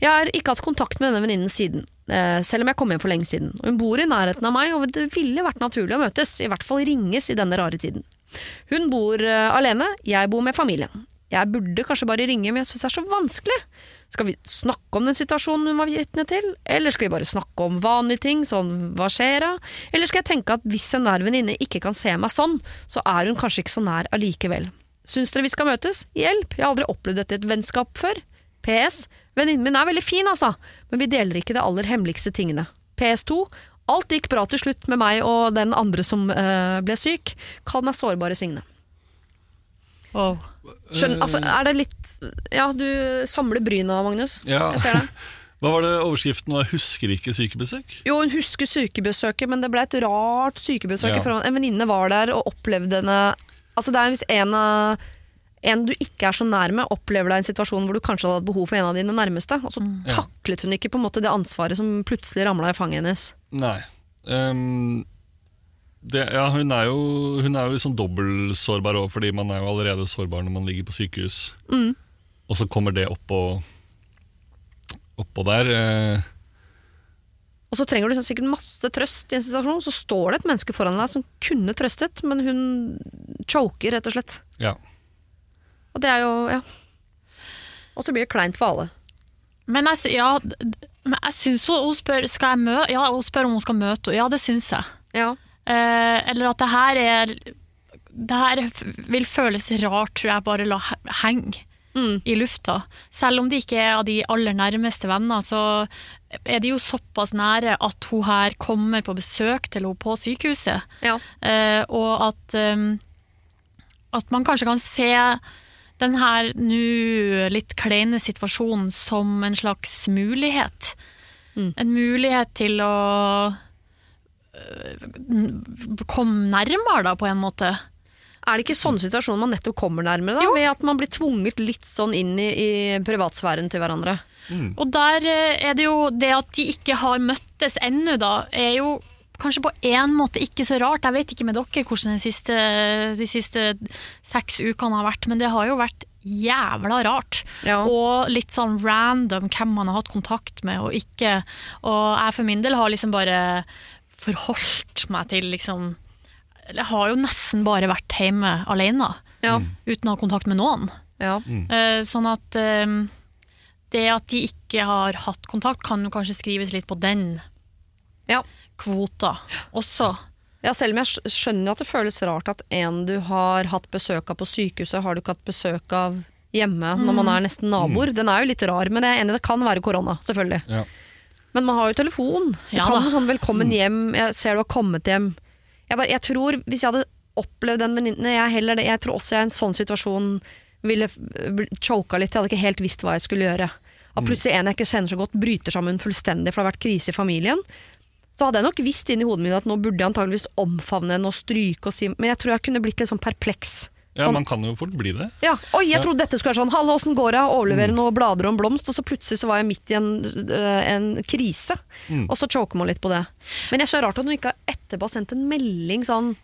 Speaker 2: Jeg har ikke hatt kontakt med denne venninnen siden, eh, selv om jeg kom hjem for lenge siden. Hun bor i nærheten av meg, og det ville vært naturlig å møtes, i hvert fall ringes i denne rare tiden. Hun bor eh, alene, jeg bor med familien. Jeg burde kanskje bare ringe, men jeg syns det er så vanskelig. Skal vi snakke om den situasjonen hun var vitne til, eller skal vi bare snakke om vanlige ting, sånn hva skjer da? Eller skal jeg tenke at hvis en nær venninne ikke kan se meg sånn, så er hun kanskje ikke så nær allikevel. Syns dere vi skal møtes? Hjelp, jeg har aldri opplevd dette i et vennskap før. PS. Venninnen min er veldig fin, altså, men vi deler ikke de aller hemmeligste tingene. PS2. Alt gikk bra til slutt med meg og den andre som eh, ble syk. Kall meg sårbare Signe.
Speaker 4: Oh.
Speaker 2: Skjønn, altså, er det litt Ja, du samler bryna, Magnus.
Speaker 3: Ja.
Speaker 2: Jeg ser det.
Speaker 3: Hva var det overskriften var? 'Husker ikke sykebesøk'?
Speaker 2: Jo, hun husker sykebesøket, men det ble et rart sykebesøk.
Speaker 3: Ja.
Speaker 2: En venninne var der og opplevde henne Altså det er Hvis en, en du ikke er så nær med, opplever deg i en situasjon hvor du kanskje hadde hatt behov for en av dine nærmeste, og så
Speaker 3: mm.
Speaker 2: taklet hun ikke på en måte det ansvaret som plutselig ramla i fanget hennes.
Speaker 3: Nei. Um, det, ja, hun er jo, hun er jo liksom dobbeltsårbar òg, fordi man er jo allerede sårbar når man ligger på sykehus.
Speaker 2: Mm.
Speaker 3: Og så kommer det oppå oppå der. eh,
Speaker 2: Og så trenger du liksom sikkert masse trøst i en situasjon, så står det et menneske foran deg som kunne trøstet, men hun choker, rett og slett.
Speaker 3: ja.
Speaker 2: Og det er jo, ja Og så blir det kleint for alle.
Speaker 4: Men sy- ja, men jeg syns hun, hun spør skal jeg mø ja, hun spør om hun skal møte henne. Ja, det syns jeg.
Speaker 2: Ja.
Speaker 4: Eh, eller at det her er Det her vil føles rart, tror jeg, bare la henge
Speaker 2: Mm.
Speaker 4: i lufta. Selv om de ikke er av de aller nærmeste venner, så er de jo såpass nære at hun her kommer på besøk til henne på sykehuset.
Speaker 2: ja.
Speaker 4: Eh, og at, um, at man kanskje kan se den her nå litt kleine situasjonen som en slags mulighet.
Speaker 2: Mm.
Speaker 4: En mulighet til å øh, komme nærmere, da, på en måte.
Speaker 2: Er det ikke sånne situasjoner man nettopp kommer nærmere, da? Ved at man blir tvunget litt sånn inn i, i privatsfæren til hverandre?
Speaker 4: Og der eh, er det jo det at de ikke har møttes ennå, da, er jo kanskje på en måte ikke så rart. Jeg vet ikke med dere hvordan de siste, de siste seks ukene har vært, men det har jo vært jævla rart.
Speaker 2: Ja.
Speaker 4: Og litt sånn random hvem man har hatt kontakt med og ikke. Og jeg for min del har liksom bare forholdt meg til liksom Jeg har jo nesten bare vært hjemme alene,
Speaker 2: Ja.
Speaker 4: uten å ha kontakt med noen.
Speaker 2: ja.
Speaker 4: Eh, sånn at eh, det at de ikke har hatt kontakt, kan jo kanskje skrives litt på den
Speaker 2: Ja.
Speaker 4: Kvota også.
Speaker 2: Ja, selv om jeg skjønner jo at det føles rart at en du har hatt besøk av på sykehuset, har du ikke hatt besøk av hjemme når man er nesten naboer. Den er jo litt rar, men jeg er enig, det kan være korona, selvfølgelig.
Speaker 3: Ja.
Speaker 2: Men man har jo telefon. Du
Speaker 4: Ja
Speaker 2: kan
Speaker 4: da.
Speaker 2: jo sånn 'velkommen hjem', jeg ser du har kommet hjem. Jeg, bare, jeg tror, hvis jeg hadde opplevd den venninnen jeg, heller jeg tror også jeg i en sånn situasjon ville choka litt. Jeg hadde ikke helt visst hva jeg skulle gjøre. At plutselig en jeg ikke kjenner så godt, bryter sammen fullstendig, for det har vært krise i familien. Så hadde jeg nok visst inni hodet mitt at nå burde jeg antageligvis omfavne henne og stryke og si Men jeg tror jeg kunne blitt litt sånn perpleks.
Speaker 3: ja,
Speaker 2: Sånn-
Speaker 3: man kan jo fort bli det.
Speaker 2: Ja, Oi, jeg
Speaker 3: Ja.
Speaker 2: trodde dette skulle være sånn. Hallo, åssen går det? Overlevere noen blader og en blomst. Og så plutselig så var jeg midt i en, øh, en krise.
Speaker 3: Mm.
Speaker 2: Og så choker man litt på det. Men jeg så rart at hun ikke har etterpå sendt en melding sånn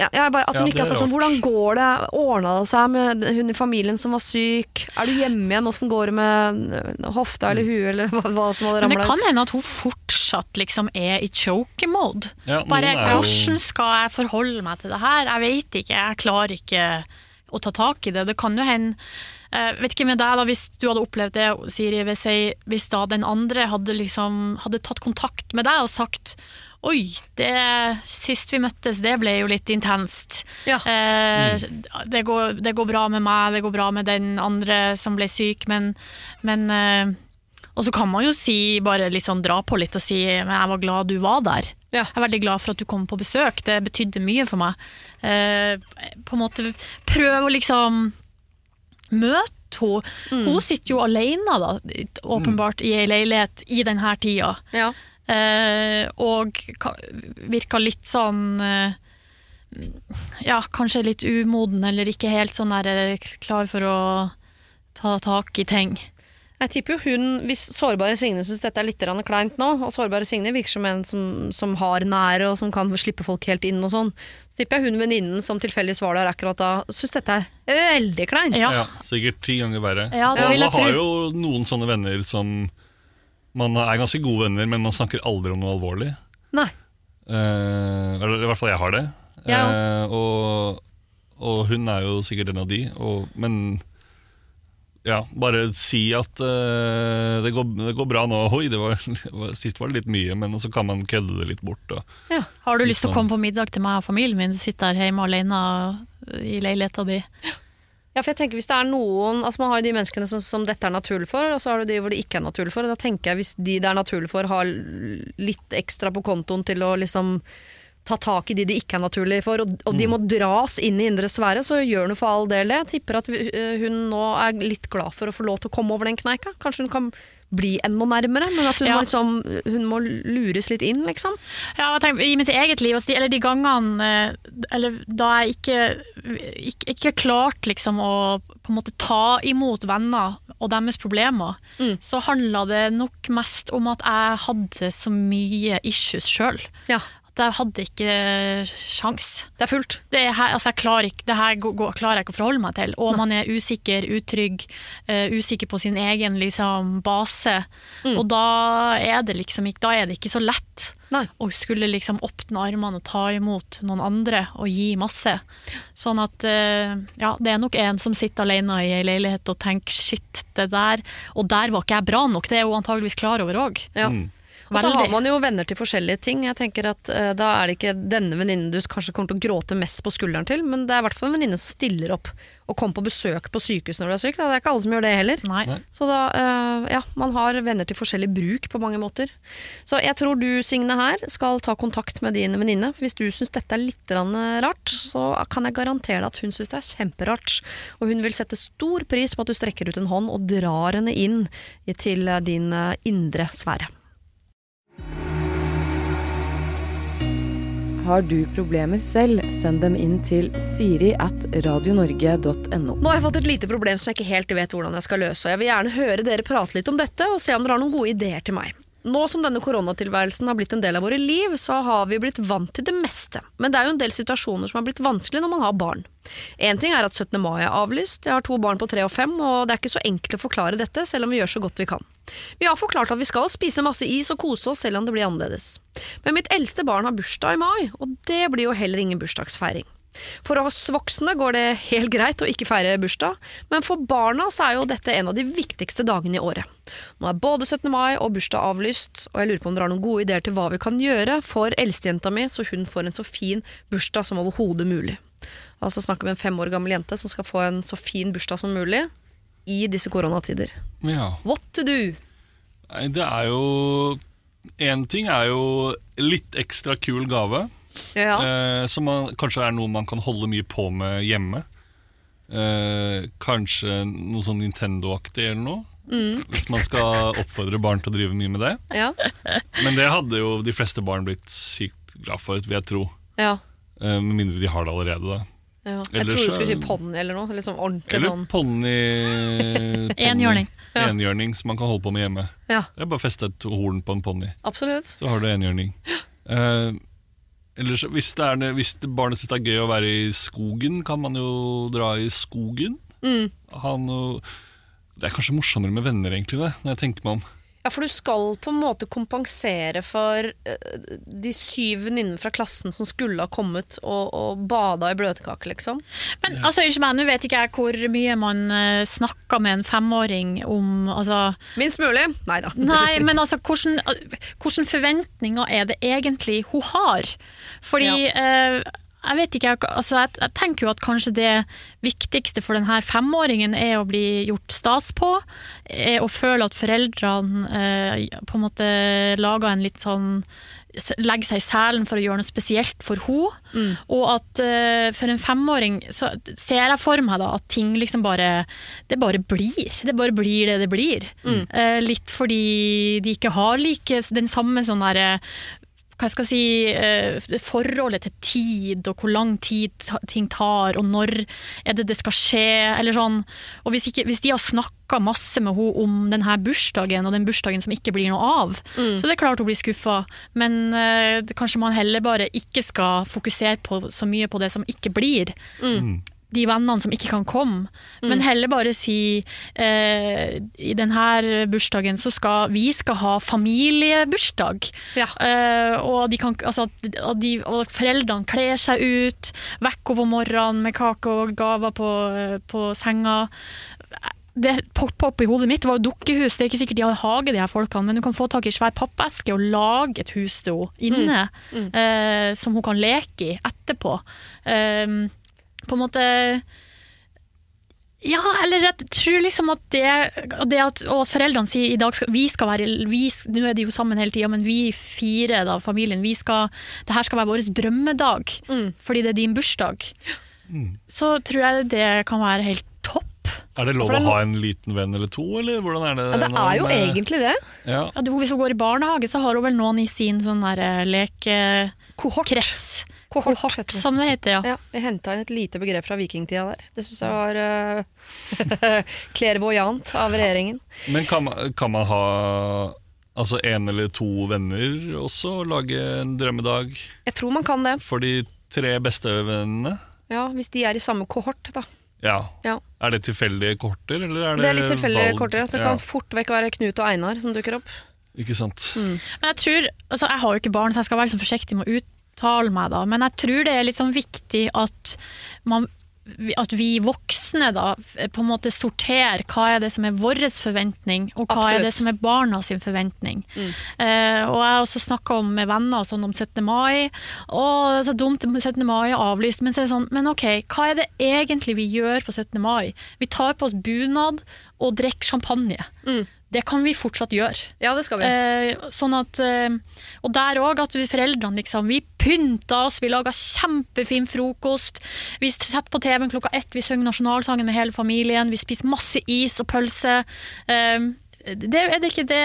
Speaker 2: ja, jeg bare, At hun
Speaker 3: Ja,
Speaker 2: ikke har
Speaker 3: er
Speaker 2: sagt sånn
Speaker 3: rart.
Speaker 2: Hvordan går det? Ordna det seg med hun i familien som var syk? Er du hjemme igjen? Åssen går det med øh, hofta eller huet eller hva, hva som hadde
Speaker 4: Men det kan hende at hun fortsatt liksom er i choke-mode.
Speaker 3: Ja,
Speaker 4: Bare
Speaker 3: jo-
Speaker 4: hvordan skal jeg forholde meg til det her? Jeg vet ikke, jeg klarer ikke å ta tak i det. Det kan jo hende jeg vet ikke med deg da, Hvis du hadde opplevd det, Siri, hvis, jeg, hvis da den andre hadde, liksom, hadde tatt kontakt med deg og sagt Oi, det, sist vi møttes, det ble jo litt intenst.
Speaker 2: Ja.
Speaker 4: Eh, det, går, det går bra med meg, det går bra med den andre som ble syk, men, men eh, Og så kan man jo si, bare sånn dra på litt og si men jeg var glad du var der.
Speaker 2: Ja.
Speaker 4: Jeg er veldig glad for at du kom på besøk, det betydde mye for meg. Eh, på en måte prøv å liksom møte henne. Hun sitter jo alene, da, åpenbart, i ei leilighet i denne tida.
Speaker 2: Ja.
Speaker 4: Eh, og ka- virka litt sånn eh, Ja, kanskje litt umoden, eller ikke helt sånn der, eh, klar for å ta tak i ting.
Speaker 2: Jeg tipper jo hun, Hvis sårbare Signe syns dette er litt kleint nå, og sårbare Signe virker som en som, som har nære og som kan slippe folk helt inn og sånn, så tipper jeg hun venninnen som tilfeldigvis var der akkurat da, syns dette er veldig kleint.
Speaker 4: Ja.
Speaker 3: Ja, sikkert ti ganger verre.
Speaker 4: Ja, det
Speaker 3: og
Speaker 4: vil
Speaker 3: alle har jo noen sånne venner som Man er ganske gode venner, men man snakker aldri om noe alvorlig.
Speaker 2: Nei.
Speaker 3: Eh, eller I hvert fall jeg har det.
Speaker 2: Ja.
Speaker 3: Eh, og, og hun er jo sikkert en av de. Og, men ja, bare si at eh, det, går, det går bra nå. Oi, det var, sist var det litt mye, men så kan man kødde det litt bort. Og,
Speaker 2: Ja.
Speaker 4: Har du lyst til å
Speaker 3: Sånn.
Speaker 4: komme på middag til meg og familien min? Du sitter der hjemme alene i leiligheta di.
Speaker 2: Ja, for jeg tenker hvis det er noen Altså Man har jo de menneskene som, som dette er naturlig for, og så har du de hvor det ikke er naturlig for. Og da tenker jeg Hvis de det er naturlig for, har litt ekstra på kontoen til å liksom ta tak i de det ikke er naturlig for, og, og de må dras inn i indre sfære, så gjør hun for all del det. Jeg tipper at øh, hun nå er litt glad for å få lov til å komme over den kneika. Kanskje hun kan bli enda nærmere, men at hun,
Speaker 4: Ja.
Speaker 2: må, liksom, hun må lures litt inn, liksom.
Speaker 4: Ja, tenk, I mitt eget liv, altså eller de gangene eh, eller da jeg ikke, ikke, ikke klarte liksom å på en måte ta imot venner og deres problemer,
Speaker 2: Mm.
Speaker 4: så handla det nok mest om at jeg hadde så mye issues sjøl.
Speaker 2: Ja,
Speaker 4: jeg hadde ikke sjans.
Speaker 2: det er fullt.
Speaker 4: Det, her, altså jeg klarer ikke, det her klarer jeg ikke å forholde meg til. Og man er usikker, utrygg, uh, usikker på sin egen liksom, base.
Speaker 2: Mm.
Speaker 4: Og da er, det liksom ikke, da er det ikke så lett
Speaker 2: Nei.
Speaker 4: å skulle liksom åpne armene og ta imot noen andre og gi masse. Sånn at uh, ja, det er nok en som sitter alene i ei leilighet og tenker shit, det der Og der var ikke jeg bra nok, det er hun antageligvis klar over òg.
Speaker 2: Ja.
Speaker 3: Mm.
Speaker 2: Og så har man jo venner til forskjellige ting. Jeg tenker at uh, Da er det ikke denne venninnen du kanskje kommer til å gråte mest på skulderen til, men det er i hvert fall en venninne som stiller opp og kommer på besøk på sykehus når du er syk. Da. Det er ikke alle som gjør det heller.
Speaker 4: Nei.
Speaker 2: Så da, uh, ja, man har venner til forskjellig bruk på mange måter. Så jeg tror du, Signe, her skal ta kontakt med din venninne. Hvis du syns dette er litt rart, så kan jeg garantere deg at hun syns det er kjemperart. Og hun vil sette stor pris på at du strekker ut en hånd og drar henne inn til eh, din eh, indre sfære.
Speaker 1: Har du problemer selv, send dem inn til siri at radionorge.no.
Speaker 2: Nå har jeg fått et lite problem som jeg ikke helt vet hvordan jeg skal løse, og jeg vil gjerne høre dere prate litt om dette, og se om dere har noen gode ideer til meg. Nå som denne koronatilværelsen har blitt en del av våre liv, så har vi blitt vant til det meste. Men det er jo en del situasjoner som har blitt vanskelig når man har barn. En ting er at 17. mai er avlyst, jeg har to barn på tre og fem, og det er ikke så enkelt å forklare dette, selv om vi gjør så godt vi kan. Vi har forklart at vi skal spise masse is og kose oss selv om det blir annerledes. Men mitt eldste barn har bursdag i mai, og det blir jo heller ingen bursdagsfeiring. For oss voksne går det helt greit å ikke feire bursdag, men for barna så er jo dette en av de viktigste dagene i året. Nå er både 17. mai og bursdag avlyst, og jeg lurer på om dere har noen gode ideer til hva vi kan gjøre for eldstejenta mi, så hun får en så fin bursdag som overhodet mulig. Altså snakker vi om en fem år gammel jente som skal få en så fin bursdag som mulig i disse koronatider.
Speaker 3: Ja.
Speaker 2: What to do?
Speaker 3: Nei, det er jo Én ting er jo litt ekstra kul gave.
Speaker 2: Ja.
Speaker 3: Eh, som man, kanskje er noe man kan holde mye på med hjemme. Eh, kanskje noe sånn Nintendo-aktig eller noe. Hvis man skal oppfordre barn til å drive mye med det.
Speaker 2: Ja.
Speaker 3: Men det hadde jo de fleste barn blitt sykt glad for, vil jeg tro.
Speaker 2: ja.
Speaker 3: Eh, med mindre de har det allerede. da
Speaker 2: ja. Jeg tror du skulle si ponni eller noe. Liksom ordentlig
Speaker 3: Eller
Speaker 2: sånn.
Speaker 3: ponni
Speaker 4: Enhjørning.
Speaker 2: Ja.
Speaker 3: Enhjørning som man kan holde på med hjemme.
Speaker 2: Ja,
Speaker 3: Det er bare å feste et horn på en ponni,
Speaker 2: absolutt.
Speaker 3: så har du enhjørning. Eh, ellers, hvis, hvis barnet syns det er gøy å være i skogen, kan man jo dra i skogen.
Speaker 2: Mm.
Speaker 3: Ha noe Det er kanskje morsommere med venner, egentlig, det, når jeg tenker meg om.
Speaker 2: Ja, for du skal på en måte kompensere for eh, de syv venninnene fra klassen som skulle ha kommet og, og bada i bløtkake, liksom.
Speaker 4: Men altså, unnskyld meg, nå vet ikke jeg hvor mye man uh, snakker med en femåring om altså,
Speaker 2: Minst mulig. Nei da.
Speaker 4: Nei, men altså, hvordan, hvordan forventninger er det egentlig hun har? Fordi eh, jeg vet ikke, altså, jeg, jeg tenker jo at kanskje det viktigste for denne femåringen er å bli gjort stas på, er å føle at foreldrene eh, på en måte lager en litt sånn legger seg i selen for å gjøre noe spesielt for henne. Og at eh, for en femåring så ser jeg for meg da at ting liksom bare Det bare blir. Det bare blir det det blir. Eh, litt fordi de ikke har like den samme sånn derre hva skal jeg si, eh, forholdet til tid, og hvor lang tid ting tar, og når er det det skal skje, eller sånn. Og hvis, ikke, hvis de har snakka masse med henne om denne bursdagen, og den bursdagen som ikke blir noe av, så det er klart hun blir skuffa. Men uh, kanskje man heller bare ikke skal fokusere på, så mye på det som ikke blir. De vennene som ikke kan komme, men heller bare si eh, i denne bursdagen så skal vi skal ha familiebursdag.
Speaker 2: Ja.
Speaker 4: Eh, og, de kan, altså, og, de, og foreldrene kler seg ut, vekker opp om morgenen med kake og gaver på, på senga. det poppa opp i hodet mitt, det var jo dukkehus. Det er ikke sikkert de har hage, de her folkene, men du kan få tak i svær pappeske og lage et hus til henne inne, eh, som hun kan leke i etterpå. Eh, på en måte ja, eller jeg tror liksom at det, det at, og at foreldrene sier i dag skal, vi skal være vi, Nå er de jo sammen hele tida, men vi fire, da, familien, vi skal, det her skal være vår drømmedag
Speaker 2: Mm.
Speaker 4: fordi det er din bursdag. Så tror jeg det kan være helt topp.
Speaker 3: Er det lov å ha en liten venn eller to, eller hvordan er det?
Speaker 2: Ja, det er jo
Speaker 3: med-
Speaker 2: egentlig det.
Speaker 3: ja.
Speaker 4: Ja, det- hvis hun går i barnehage, så har hun vel noen i sin sånn eh, lekekrets.
Speaker 2: Kohort. Kohort, heter det.
Speaker 4: som det heter, ja.
Speaker 2: Ja, jeg henta inn et lite begrep fra vikingtida der. Det syns jeg var uh, av regjeringen.
Speaker 3: Men kan man, kan man ha altså en eller to venner også, og lage en drømmedag
Speaker 2: Jeg tror man kan det.
Speaker 3: for de tre beste vennene?
Speaker 2: Ja, Hvis de er i samme kohort, da.
Speaker 3: Ja.
Speaker 2: Ja.
Speaker 3: Er det tilfeldige korter, eller er det
Speaker 2: Det er litt tilfeldige
Speaker 3: valg?
Speaker 2: kortere. Så det
Speaker 3: ja.
Speaker 2: kan fort vekk være Knut og Einar som dukker opp.
Speaker 3: Ikke sant.
Speaker 2: Mm.
Speaker 4: Men jeg tror, altså jeg har jo ikke barn, så jeg skal være liksom forsiktig med å uttale meg da, men jeg tror det er litt sånn viktig at, man, at vi voksne da på en måte sorterer hva er det som er vår forventning, og hva er det som er barna sin forventning.
Speaker 2: Mm.
Speaker 4: Eh, og jeg har også snakka med venner sånn om 17. mai, og så dumt 17. mai er avlyst, men så er det sånn, men ok, hva er det egentlig vi gjør på 17. mai? Vi tar på oss bunad og drikker champagne.
Speaker 2: Mm.
Speaker 4: Det kan vi fortsatt gjøre.
Speaker 2: Ja, det skal vi.
Speaker 4: Eh, sånn at, eh, og der òg, at vi foreldrene liksom, vi pynta oss, vi laga kjempefin frokost. Vi setter på TV-en klokka ett, vi synger nasjonalsangen med hele familien. Vi spiser masse is og pølse. Eh, det, er det ikke det,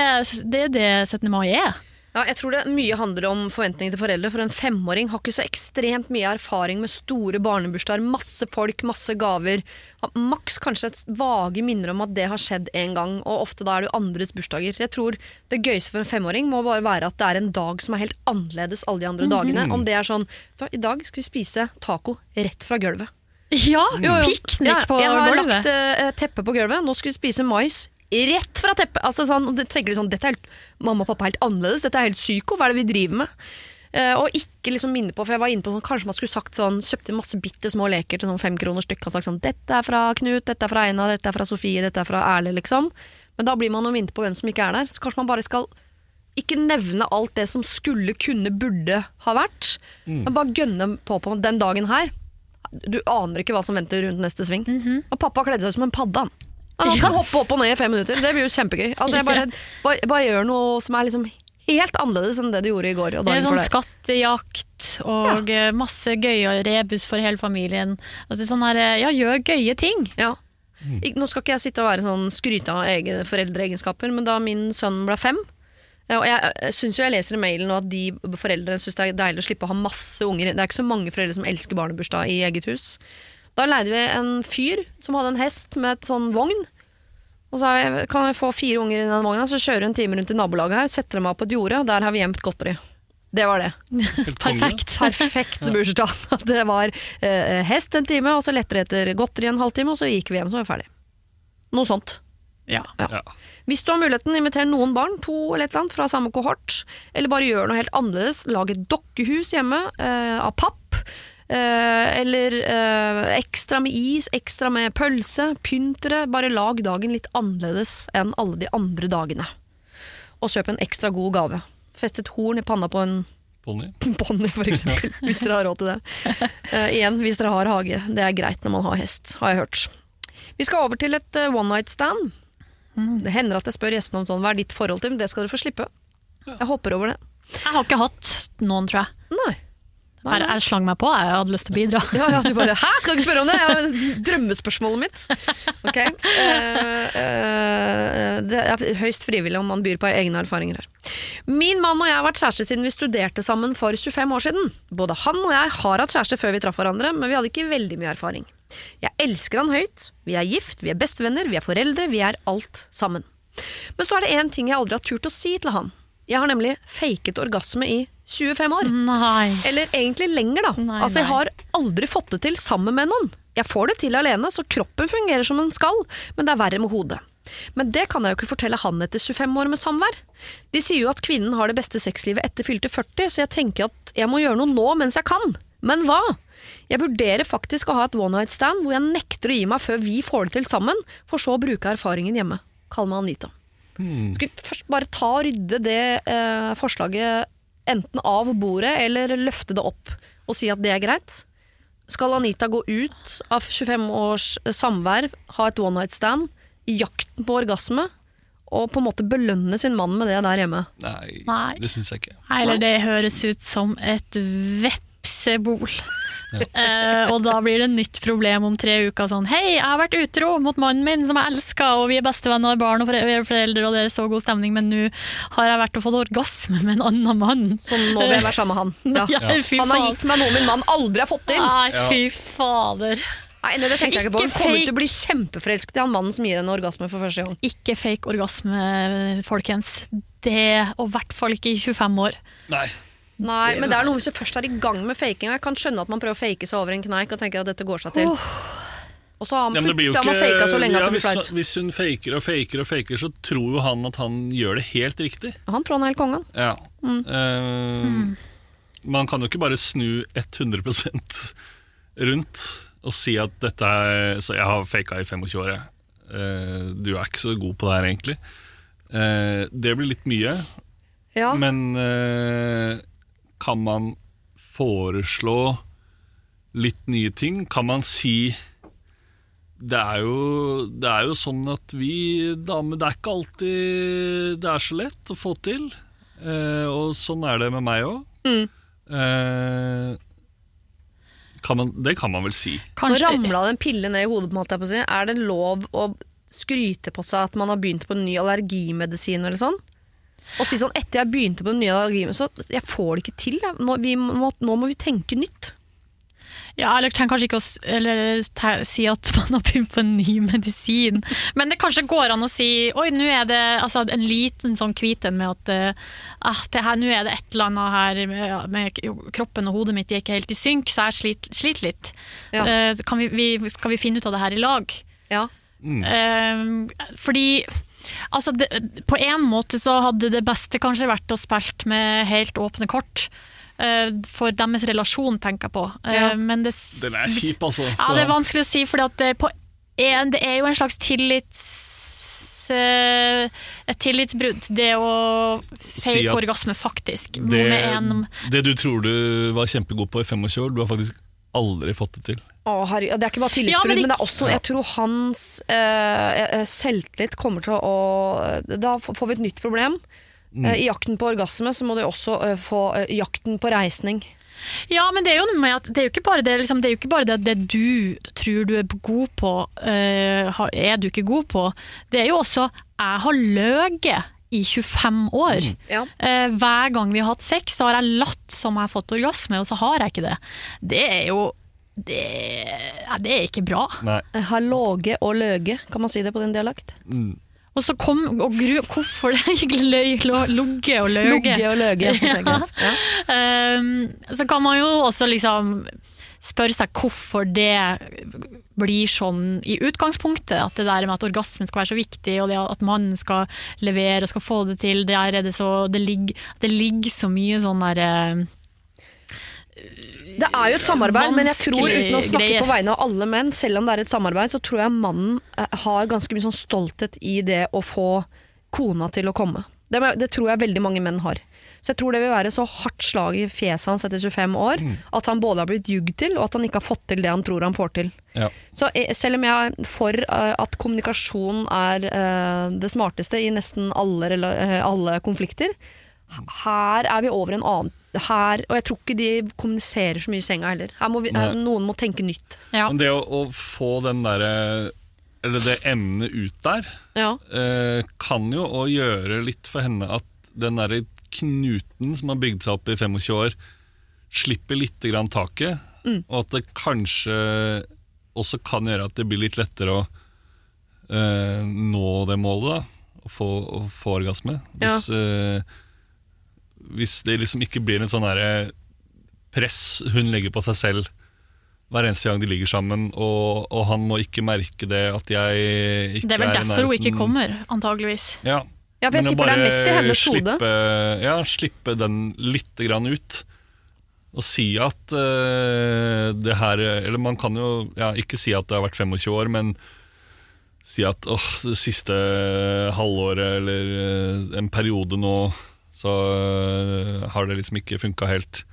Speaker 4: det er det 17. mai er?
Speaker 2: Ja, jeg tror det mye handler om forventninger til foreldre. For en femåring har ikke så ekstremt mye erfaring med store barnebursdager, masse folk, masse gaver. Har Maks kanskje et vage minner om at det har skjedd en gang, og ofte da er det jo andres bursdager. Jeg tror det gøyeste for en femåring må bare være at det er en dag som er helt annerledes alle de andre dagene. Om det er sånn "Vet I dag skal vi spise taco rett fra gulvet.
Speaker 4: Ja,
Speaker 2: Piknik på
Speaker 4: gulvet.
Speaker 2: Ja, jeg har
Speaker 4: gulvet.
Speaker 2: lagt uh, teppe på gulvet. Nå skal vi spise mais rett fra teppet. Altså, sånn, og tenker de sånn, Dette er helt, mamma og pappa er helt annerledes. Dette er helt psyko. Hva er det vi driver med? Uh, og ikke liksom minne på, for jeg var inne på sånn, Kanskje man skulle sagt sånn Kjøpte masse bitte små leker til sånn fem kroner stykket og sagt sånn Dette er fra Knut, dette er fra Einar, dette er fra Sofie, dette er fra Erle, liksom. Men da blir man jo minnet på hvem som ikke er der. Så kanskje man bare skal ikke nevne alt det som skulle, kunne, burde ha vært. Men bare gønne på på den dagen her. Du aner ikke hva som venter rundt neste sving. Og pappa kledde seg som en padde. han. Han kan hoppe opp og ned i fem minutter. Det blir jo kjempegøy. Altså, jeg bare, bare, bare gjør noe som er liksom helt annerledes enn det du gjorde i går.
Speaker 4: Det er sånn skattejakt og ja. masse gøye rebus for hele familien. Altså, sånn her, eh, ja, gjør gøye ting.
Speaker 2: Ja. Nå skal ikke jeg sitte og være sånn skryte av egne foreldreegenskaper, men da min sønn ble fem og Jeg, jeg syns jo jeg leser i mailen nå at de foreldrene syns det er deilig å slippe å ha masse unger. Det er ikke så mange foreldre som elsker barnebursdag i eget hus. Da leide vi en fyr som hadde en hest med et sånn vogn. Og så jeg, kan jeg få fire unger i den vogna, så kjører hun en time rundt i nabolaget her, setter dem av på et jorde, og der har vi gjemt godteri. Det var det.
Speaker 4: Perfekt.
Speaker 2: Perfekt bursdag. Det var eh, hest en time, og så lette etter godteri en halvtime, og så gikk vi hjem, så var vi ferdig. Noe sånt.
Speaker 4: Ja.
Speaker 3: Ja.
Speaker 2: Hvis du har muligheten, inviter noen barn, to eller et eller annet, fra samme kohort, eller bare gjør noe helt annerledes. Lag et dokkehus hjemme eh, av papp. Eh, eller eh, ekstra med is, ekstra med pølse. Pynt dere. Bare lag dagen litt annerledes enn alle de andre dagene. Og kjøp en ekstra god gave. Fest et horn i panna på en ponni, for eksempel, hvis dere har råd til det. Uh, igjen, hvis dere har hage. Det er greit når man har hest, har jeg hørt. Vi skal over til et one night stand. Det hender at jeg spør gjestene om sånn, hva er ditt forhold til, men det skal dere få slippe. Jeg hopper over det.
Speaker 4: Jeg har ikke hatt noen, tror jeg.
Speaker 2: Nei. Nei,
Speaker 4: Jeg, slang meg på, jeg hadde lyst til å bidra.
Speaker 2: Ja, ja, du bare Hæ, skal ikke spørre om det? Drømmespørsmålet mitt. Ok. Uh, uh, det er høyst frivillig om man byr på egne erfaringer her. Min mann og jeg har vært kjærester siden vi studerte sammen for 25 år siden. Både han og jeg har hatt kjæreste før vi traff hverandre, men vi hadde ikke veldig mye erfaring. Jeg elsker han høyt, vi er gift, vi er bestevenner, vi er foreldre, vi er alt sammen. Men så er det én ting jeg aldri har turt å si til han. Jeg har nemlig faket orgasme i 25 år.
Speaker 4: Nei.
Speaker 2: Eller egentlig lenger, da.
Speaker 4: Nei,
Speaker 2: altså, jeg har aldri fått det til sammen med noen. Jeg får det til alene, så kroppen fungerer som den skal, men det er verre med hodet. Men det kan jeg jo ikke fortelle han etter 25 år med samvær. De sier jo at kvinnen har det beste sexlivet etter fylte 40, så jeg tenker at jeg må gjøre noe nå mens jeg kan. Men hva? Jeg vurderer faktisk å ha et one night stand hvor jeg nekter å gi meg før vi får det til sammen, for så å bruke erfaringen hjemme. Kall meg Anita. Skal vi først bare ta og rydde det eh, forslaget enten av bordet eller løfte det opp og si at det er greit? Skal Anita gå ut av 25 års samvær, ha et one night stand, i jakten på orgasme, og på en måte belønne sin mann med det der hjemme?
Speaker 3: Nei,
Speaker 4: Nei.
Speaker 3: det syns jeg ikke.
Speaker 4: Eller det høres ut som et vepsebol. Eh, og da blir det nytt problem om tre uker. Sånn Hei, jeg har vært utro mot mannen min, som jeg elsker, og vi er bestevenner og barn og foreldre, og det er så god stemning, men nå har jeg vært og fått orgasme med en annen mann.
Speaker 2: Så nå vil jeg være sammen med han. Ja.
Speaker 4: Ja, fy
Speaker 2: Han har
Speaker 4: faen.
Speaker 2: gitt meg noe min mann aldri har fått til.
Speaker 4: Nei, fy fader.
Speaker 2: Nei, det tenkte jeg ikke på. Hun kommer til å bli kjempeforelsket i han mannen som gir henne orgasme for første gang.
Speaker 4: Ikke fake orgasme, folkens. Det, og i hvert fall ikke i 25 år.
Speaker 3: Nei.
Speaker 2: Nei, men det er noe hvis du først er i gang med faking. Jeg kan skjønne at man prøver å fake seg over en kneik og tenker at dette går seg til. Og så har
Speaker 3: men
Speaker 2: plutselig ja, man faka så lenge
Speaker 3: ja,
Speaker 2: at det blir
Speaker 3: hvis,
Speaker 2: flaut.
Speaker 3: hvis hun faker og faker og faker, så tror jo han at han gjør det helt riktig.
Speaker 2: Han tror han er helt kongen.
Speaker 3: Ja.
Speaker 2: Mm.
Speaker 3: Eh, Man kan jo ikke bare snu 100 rundt og si at dette er Så jeg har faka i 25 år, jeg. Uh, du er ikke så god på det her, egentlig. Uh, det blir litt mye,
Speaker 2: Ja.
Speaker 3: men eh, kan man foreslå litt nye ting? Kan man si det er, jo, det er jo sånn at vi damer Det er ikke alltid det er så lett å få til. Eh, og sånn er det med meg òg.
Speaker 2: Mm.
Speaker 3: Eh, kan man, det kan man vel si.
Speaker 2: Nå
Speaker 4: Kanskje,
Speaker 2: ramla det en pille ned i hodet på en måte jeg på å si. Er det lov å skryte på seg at man har begynt på en ny allergimedisin eller sånn? Og si sånn, etter jeg begynte på den nye allergien, så jeg får det ikke til. Jeg. Nå, vi må, nå må vi tenke nytt.
Speaker 4: Ja, eller trenger kanskje ikke å eller, te- si at man har begynt på en ny medisin. Men det kanskje går an å si oi, nå er det altså, en liten sånn hvit en med at eh, ah, nå er det et eller annet her med, med kroppen og hodet mitt er ikke helt i synk, så jeg sliter slit litt.
Speaker 2: Ja.
Speaker 4: Uh, kan vi, vi, skal vi finne ut av det her i lag?
Speaker 2: Ja.
Speaker 3: Mm.
Speaker 4: Uh, fordi altså, det, på en måte så hadde det beste kanskje vært å spille med helt åpne kort. Uh, for deres relasjon, tenker jeg på. Uh,
Speaker 2: Ja.
Speaker 4: men det,
Speaker 3: Den er kjip, altså.
Speaker 4: ja, det er vanskelig å si, for det, er det er jo en slags tillits... eh, Et tillitsbrudd. Det å fake
Speaker 3: si
Speaker 4: orgasme, faktisk.
Speaker 3: Det,
Speaker 4: med en
Speaker 3: det du tror du var kjempegod på i 25 år, du har faktisk aldri fått det til.
Speaker 2: Å, herregud, det er ikke bare
Speaker 4: Ja, men
Speaker 2: men, det er også Jeg tror hans eh, eh, selvtillit kommer til å Da får vi et nytt problem.
Speaker 3: Mm.
Speaker 2: Eh, I jakten på orgasme så må du også eh, få eh, jakten på reisning.
Speaker 4: Ja, men det er jo noe med at det er jo ikke bare det, liksom, det, er jo ikke bare det, det du tror du er god på, eh, er du ikke god på. Det er jo også Jeg har løyet i 25 år.
Speaker 2: Ja.
Speaker 4: Eh, hver gang vi har hatt sex, så har jeg latt som jeg har fått orgasme, og så har jeg ikke det. Det er jo Det, ja, det er ikke bra.
Speaker 3: Nei.
Speaker 2: Jeg har låget og løget, kan man si det på din dialekt?
Speaker 3: Mm.
Speaker 4: Og så kom og gru, Hvorfor det gikk løy, lo, logge og løge?
Speaker 2: Logge og løge.
Speaker 4: Ja.
Speaker 2: Ja.
Speaker 4: Um, så kan man jo også liksom spørre seg hvorfor det blir sånn i utgangspunktet. At det der med at orgasmen skal være så viktig, og det at mannen skal levere og skal få det til, det, er det så Det ligger, det ligger så mye sånn derre
Speaker 2: Det er jo et samarbeid, men jeg tror uten å snakke
Speaker 4: greier.
Speaker 2: på vegne av alle menn, selv om det er et samarbeid, så tror jeg mannen eh, har ganske mye sånn stolthet i det å få kona til å komme. Det, det tror jeg veldig mange menn har. Så jeg tror det vil være så hardt slag i fjeset hans etter 25 år at han både har blitt jugd til, og at han ikke har fått til det han tror han får til.
Speaker 3: Ja.
Speaker 2: Så eh, selv om jeg er for eh, at kommunikasjon er det smarteste i nesten alle, alle konflikter, her er vi over en annen her, Og jeg tror ikke de kommuniserer så mye i senga heller. Her må vi, noen må tenke nytt.
Speaker 4: Ja.
Speaker 3: Men det å, å få den derre Eller det emnet ut der,
Speaker 2: Ja.
Speaker 3: eh, kan jo òg gjøre litt for henne at den derre knuten som har bygd seg opp i 25 år, slipper litt grann taket. Og at det kanskje også kan gjøre at det blir litt lettere å eh, nå det målet, da. Å få, å få orgasme. Hvis, eh, hvis det liksom ikke blir en sånn derre press hun legger på seg selv hver eneste gang de ligger sammen, og, og han må ikke merke det at jeg ikke er i nærheten.
Speaker 4: Det er vel
Speaker 3: er
Speaker 4: derfor hun ikke kommer, antageligvis.
Speaker 3: Ja,
Speaker 2: Ja, for jeg
Speaker 3: Men
Speaker 2: tipper det er mest i hennes hode.
Speaker 3: slippe, Ja, slippe den litt grann ut. Og si at uh, det her Eller man kan jo ja, ikke si at det har vært 25 år, men si at åh, det siste halvåret eller eh, en periode nå, så eh, har det liksom ikke funka helt.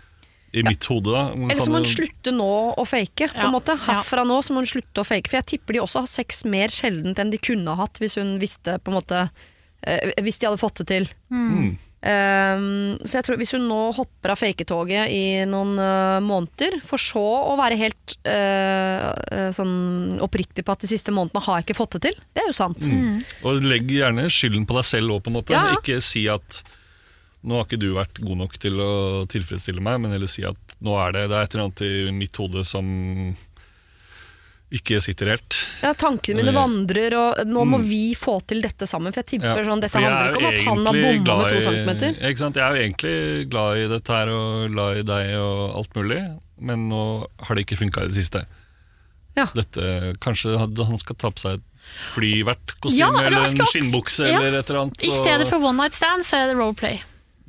Speaker 3: I mitt hode, da. Man
Speaker 2: Eller så må hun slutte nå å fake. på
Speaker 4: Ja,
Speaker 2: måte. Herfra nå så må hun slutte å fake. For jeg tipper de også har sex mer sjeldent enn de kunne hatt hvis hun visste på en måte eh, Hvis de hadde fått det til.
Speaker 3: Mm.
Speaker 2: Um, så jeg tror hvis hun nå hopper av faketoget i noen uh, måneder, for så å være helt uh, uh, sånn oppriktig på at de siste månedene har jeg ikke fått det til, det er jo sant.
Speaker 3: Mm. Og legg gjerne skylden på deg selv òg, på en måte.
Speaker 2: Ja, ja.
Speaker 3: Ikke si at nå har ikke du vært god nok til å tilfredsstille meg, men heller si at nå er det, det er et eller annet i mitt hode som ikke sitter helt.
Speaker 2: Ja, tankene mine vandrer, og nå må
Speaker 3: Mm.
Speaker 2: vi få til dette sammen. For jeg tipper
Speaker 3: Ja,
Speaker 2: sånn, dette handler
Speaker 3: er
Speaker 2: ikke om at han har bomma med to centimeter.
Speaker 3: Ikke sant? Jeg er jo egentlig glad i dette her og glad i deg og alt mulig, men nå har det ikke funka i det siste.
Speaker 2: Ja.
Speaker 3: Dette, kanskje han han skal ta på seg et flyvertkostyme
Speaker 4: Ja,
Speaker 3: eller en skinnbukse
Speaker 4: Ja.
Speaker 3: eller et eller annet.
Speaker 4: I stedet for one night stand, så er det roleplay.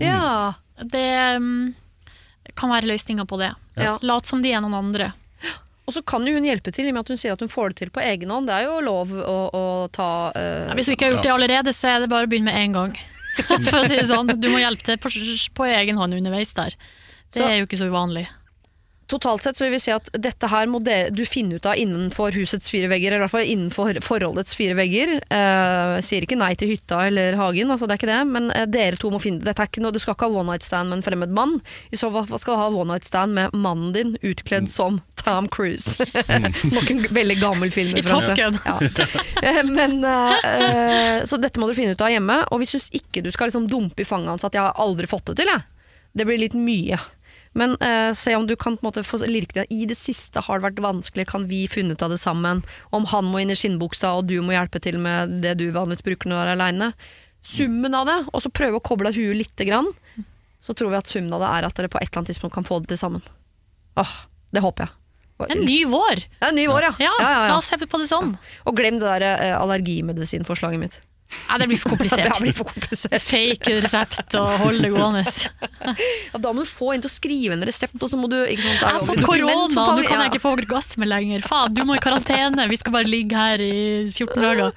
Speaker 2: Ja.
Speaker 4: Det mm, kan være løsninga på det.
Speaker 2: Ja.
Speaker 4: Lat som de er noen andre.
Speaker 2: Og så kan jo hun hjelpe til, i og med at hun sier at hun får det til på egen hånd. Det er jo lov å, å ta uh,
Speaker 4: Ja, Hvis du ikke har gjort det allerede, så er det bare å begynne med en gang. For å si det sånn. Du må hjelpe til på, på egen hånd underveis der. Det
Speaker 2: Så-
Speaker 4: er jo ikke så uvanlig.
Speaker 2: Totalt sett så vil vi si at dette her må det, du finne ut av innenfor husets fire vegger, eller i hvert fall innenfor forholdets fire vegger. Eh, sier ikke nei til hytta eller hagen, altså det er ikke det, men eh, dere to må finne Dette er ikke noe, Du skal ikke ha one night stand med en fremmed mann. I så fall skal du ha one night stand med mannen din utkledd som Tom Cruise. Nok en veldig gammel film.
Speaker 4: I
Speaker 2: tasken.
Speaker 4: Top Gun.
Speaker 2: Ja. Eh, Men, eh, så dette må du finne ut av hjemme. Og vi syns ikke du skal liksom dumpe i fanget hans at 'jeg har aldri fått det til', jeg. det blir litt mye. Men eh, se om du kan på en måte få lirke det. I det siste har det vært vanskelig, kan vi finne ut av det sammen? Om han må inn i skinnbuksa, og du må hjelpe til med det du vanligvis bruker når du er aleine. Summen av det, og så prøve å koble av huet lite grann, så tror vi at summen av det er at dere på et eller annet tidspunkt kan få det til sammen. Åh, det håper jeg.
Speaker 4: En ny vår!
Speaker 2: Er en ny vår, ja.
Speaker 4: Ja,
Speaker 2: ja, ja,
Speaker 4: la oss se på det sånn.
Speaker 2: Og glem det der eh, allergimedisinforslaget mitt.
Speaker 4: Nei, det blir for
Speaker 2: Det
Speaker 4: komplisert.
Speaker 2: blir for komplisert.
Speaker 4: Fake resept og hold det gående.
Speaker 2: Ja, da må du få en til å skrive en resept, og så må du ikke sant,
Speaker 4: Jeg har fått korona, nå kan jeg ikke
Speaker 2: få
Speaker 4: orgasme lenger. Faen, du må i karantene, vi skal bare ligge her i 14 dager.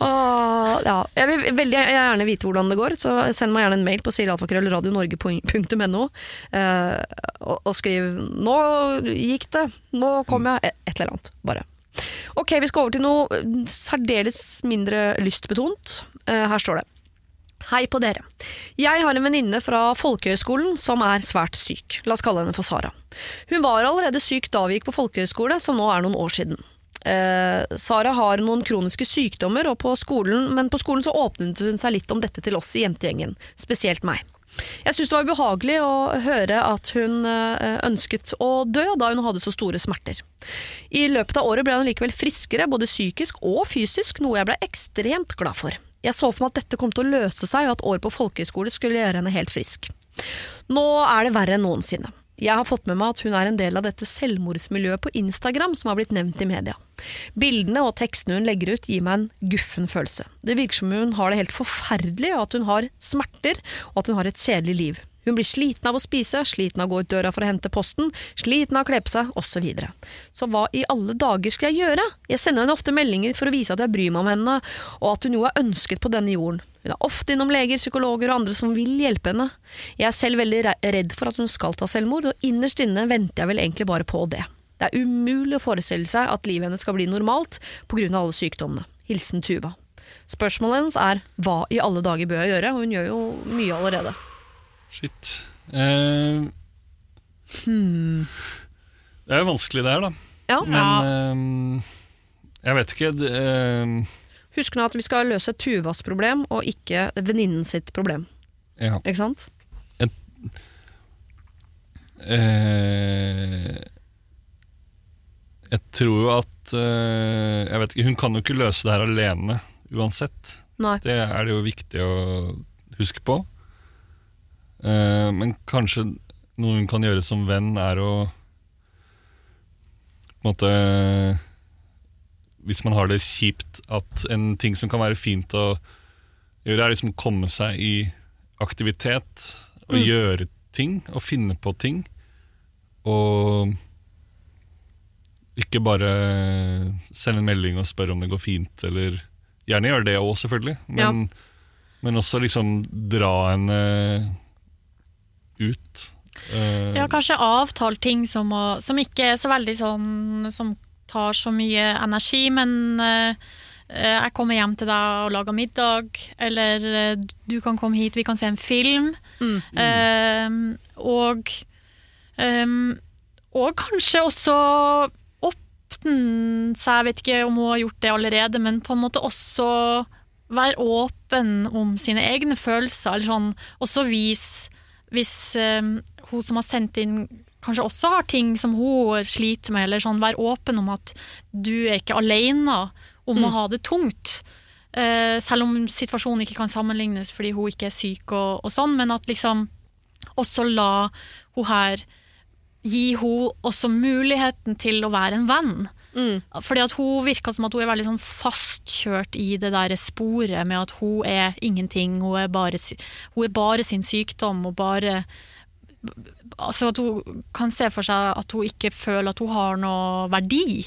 Speaker 2: ja. Jeg vil veldig gjerne vite hvordan det går, så send meg gjerne en mail på sirialfakrøllradionorge.no eh, og, og skriv 'nå gikk det', 'nå kom jeg', et eller annet. Bare. Ok, vi skal over til noe mm, særdeles mindre lystbetont. Eh, her står det. Hei på dere. Jeg har en venninne fra folkehøyskolen som er svært syk. La oss kalle henne for Sara. Hun var allerede syk da vi gikk på folkehøyskole, som nå er noen år siden. Eh, Sara har noen kroniske sykdommer, på skolen, men på skolen så åpnet hun seg litt om dette til oss i jentegjengen, spesielt meg. Jeg syns det var ubehagelig å høre at hun eh, ønsket å dø da hun hadde så store smerter. I løpet av året ble hun likevel friskere, både psykisk og fysisk, noe jeg ble ekstremt glad for. Jeg så for meg at dette kom til å løse seg, og at året på folkehøyskole skulle gjøre henne helt frisk. Nå er det verre enn noensinne. Jeg har fått med meg at hun er en del av dette selvmordsmiljøet på Instagram som har blitt nevnt i media. Bildene og tekstene hun legger ut gir meg en guffen følelse. Det virker som hun har det helt forferdelig, og at hun har smerter, og at hun har et kjedelig liv. Hun blir sliten av å spise, sliten av å gå ut døra for å hente posten, sliten av å kle på seg, osv. Så, videre. så hva i alle dager skal jeg gjøre? Jeg sender henne ofte meldinger for å vise at jeg bryr meg om henne, og at hun jo er ønsket på denne jorden. Hun er ofte innom leger, psykologer og andre som vil hjelpe henne. Jeg er selv veldig redd for at hun skal ta selvmord, og innerst inne venter jeg vel egentlig bare på det. Det er umulig å forestille seg at livet hennes skal bli normalt av alle sykdommene. Hilsen Tuva. Spørsmålet hennes er hva i alle dager bør jeg gjøre, og hun gjør jo mye allerede.
Speaker 3: Shit. Eh, Det er jo vanskelig det her, da.
Speaker 2: Ja.
Speaker 3: Men uh, jeg vet ikke. det, eh,
Speaker 2: Husk nå at vi skal løse Tuvas problem, og ikke venninnen sitt problem.
Speaker 3: ja.
Speaker 2: Ikke sant?
Speaker 3: Eh, jeg tror jo at Jeg vet ikke, Hun kan jo ikke løse det her alene uansett.
Speaker 2: Nei.
Speaker 3: Det er det jo viktig å huske på. Eh, men kanskje noe hun kan gjøre som venn, er å på en måte Hvis man har det kjipt, at en ting som kan være fint å gjøre, er liksom å komme seg i aktivitet og
Speaker 2: Mm.
Speaker 3: gjøre ting og finne på ting. Og ikke bare sende en melding og spørre om det går fint, eller Gjerne gjøre det òg, selvfølgelig, men, men også liksom dra henne ut. Uh,
Speaker 4: Ja, kanskje avtale ting som, å, som ikke er så veldig sånn Som tar så mye energi, men eh, eh, jeg kommer hjem til deg og lager middag, eller uh, du kan komme hit, vi kan se en film.
Speaker 2: Mm.
Speaker 4: Eh, og um, Og kanskje også åpne seg, jeg vet ikke om hun har gjort det allerede, men på en måte også være åpen om sine egne følelser, eller sånn, også vise hvis ehm, hun som har sendt inn kanskje også har ting som hun sliter med, eller sånn, vær åpen om at du er ikke alene om å ha det tungt. Eh, selv om situasjonen ikke kan sammenlignes fordi hun ikke er syk og, og sånn, men at liksom også la hun her gi hun også muligheten til å være en venn.
Speaker 2: Mm.
Speaker 4: Fordi at hun virka som at hun er veldig sånn fastkjørt i det der sporet med at hun er ingenting, hun er bare, hun er bare sin sykdom og bare Altså at hun kan se for seg at hun ikke føler at hun har noe verdi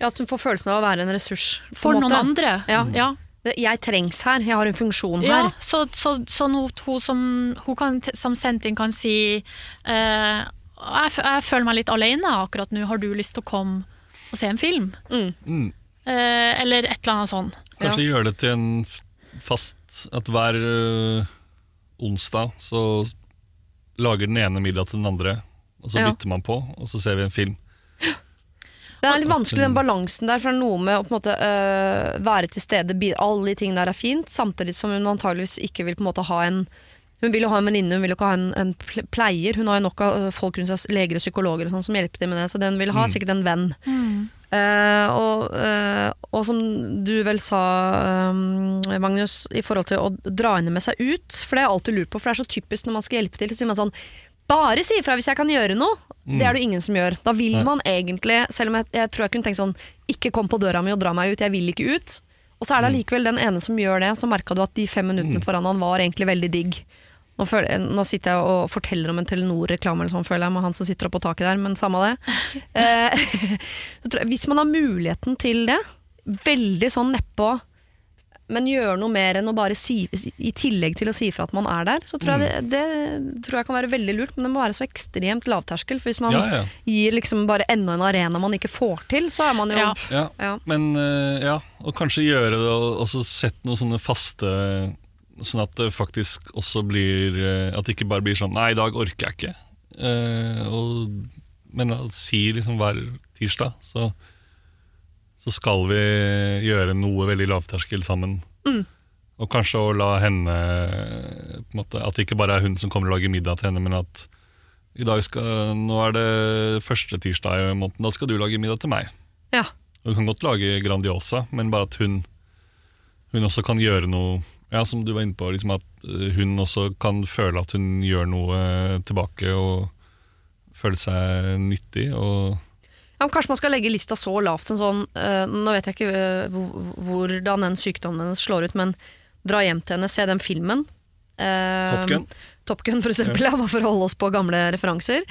Speaker 2: Ja, At hun får følelsen av å være en ressurs.
Speaker 4: for
Speaker 2: en
Speaker 4: noen andre.
Speaker 2: Ja.
Speaker 4: Ja.
Speaker 2: Jeg trengs her, jeg har en funksjon
Speaker 4: Ja,
Speaker 2: her.
Speaker 4: så, så, så nå, hun som, hun kan, som kan si eh, jeg, jeg føler meg litt alene akkurat nå, har du lyst til å komme og se en film?
Speaker 2: Mm.
Speaker 3: mm.
Speaker 4: Eh, eller et eller annet sånn.
Speaker 3: Kanskje gjøre det til en fast At hver øh, onsdag så lager den ene middag til den andre, og så
Speaker 2: Ja.
Speaker 3: bytter man på, og så ser vi en film.
Speaker 2: Det er litt vanskelig den balansen der, for det er noe med å på en måte øh, være til stede, alle de tingene der er fint, samtidig som hun antageligvis ikke vil på en måte ha en hun vil jo ha en venninne, hun vil jo ikke ha en, en pleier. Hun har jo nok av øh, folk rundt seg, leger og psykologer og sånn, som hjelper til med det, så den vil ha
Speaker 3: Mm.
Speaker 2: sikkert en venn. Eh, og, uh, og som du vel sa, um, Magnus, i forhold til å dra henne med seg ut, for det har jeg alltid lurt på, for det er så typisk når man skal hjelpe til, så sier man sånn bare si ifra hvis jeg kan gjøre noe. Det er det ingen som gjør. Da vil
Speaker 3: Nei.
Speaker 2: man egentlig, selv om jeg, jeg tror jeg kunne tenkt sånn ikke kom på døra mi og dra meg ut, jeg vil ikke ut. Og så er det allikevel den ene som gjør det, så merka du at de fem minuttene foran han var egentlig veldig digg. Nå, føler, nå sitter jeg og forteller om en Telenor-reklame sånn, føler jeg, med han som sitter oppe på taket der, men samme det. Eh, så tror jeg, hvis man har muligheten til det, veldig sånn nedpå, men gjør noe mer enn å bare si I tillegg til å si ifra at man er der, så tror jeg det, det tror jeg kan være veldig lurt, men det må være så ekstremt lavterskel. For hvis man
Speaker 3: Ja, ja.
Speaker 2: gir liksom bare enda en arena man ikke får til, så er man jo
Speaker 4: Ja.
Speaker 3: Ja.
Speaker 2: Ja.
Speaker 3: Men øh, ja, og kanskje gjøre det og også sette noen sånne faste Sånn at det faktisk også blir øh, At det ikke bare blir sånn Nei, i dag orker jeg ikke. Eh, og, men å si liksom hver tirsdag så, så skal vi gjøre noe veldig lavterskel sammen.
Speaker 2: Mm.
Speaker 3: Og kanskje å la henne måte, At det ikke bare er hun som kommer og lager middag til henne, men at i dag skal, nå er det første tirsdag i måneden, da skal du lage middag til meg.
Speaker 2: Ja.
Speaker 3: Hun kan godt lage Grandiosa, men bare at hun, hun også kan gjøre noe Ja, Som du var inne på, liksom at eh, hun også kan føle at hun gjør noe eh, tilbake og føle seg nyttig. Og
Speaker 2: Ja, men kanskje man skal legge lista så lavt som sånn øh, Nå vet jeg ikke øh, hvordan den sykdommen hennes slår ut, men dra hjem til henne, se den filmen. Eh,
Speaker 3: Top Gun.
Speaker 2: Top Gun, for eksempel, ja. bare for å holde oss på gamle referanser.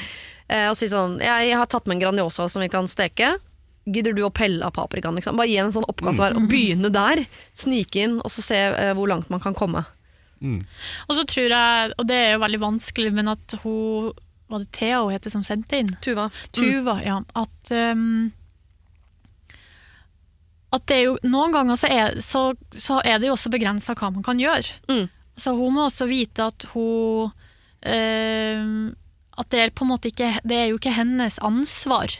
Speaker 2: Eh, og si sånn Jeg har tatt med en Grandiosa som vi kan steke. Gidder du å pelle av paprikaen? Liksom? Bare gi en sånn oppgave som er å begynne der. Snike inn, og så se eh, hvor langt man kan komme.
Speaker 3: mm,
Speaker 4: Og så tror jeg, og det er jo veldig vanskelig, men at hun Var det Thea hun heter som sendte inn?
Speaker 2: Tuva.
Speaker 4: Tuva, ja. At um, at det er jo, Noen ganger så er, så, så er det jo også begrensa hva man kan gjøre.
Speaker 2: Mm.
Speaker 4: Så hun må også vite at hun um, At det er på en måte ikke Det er jo ikke hennes ansvar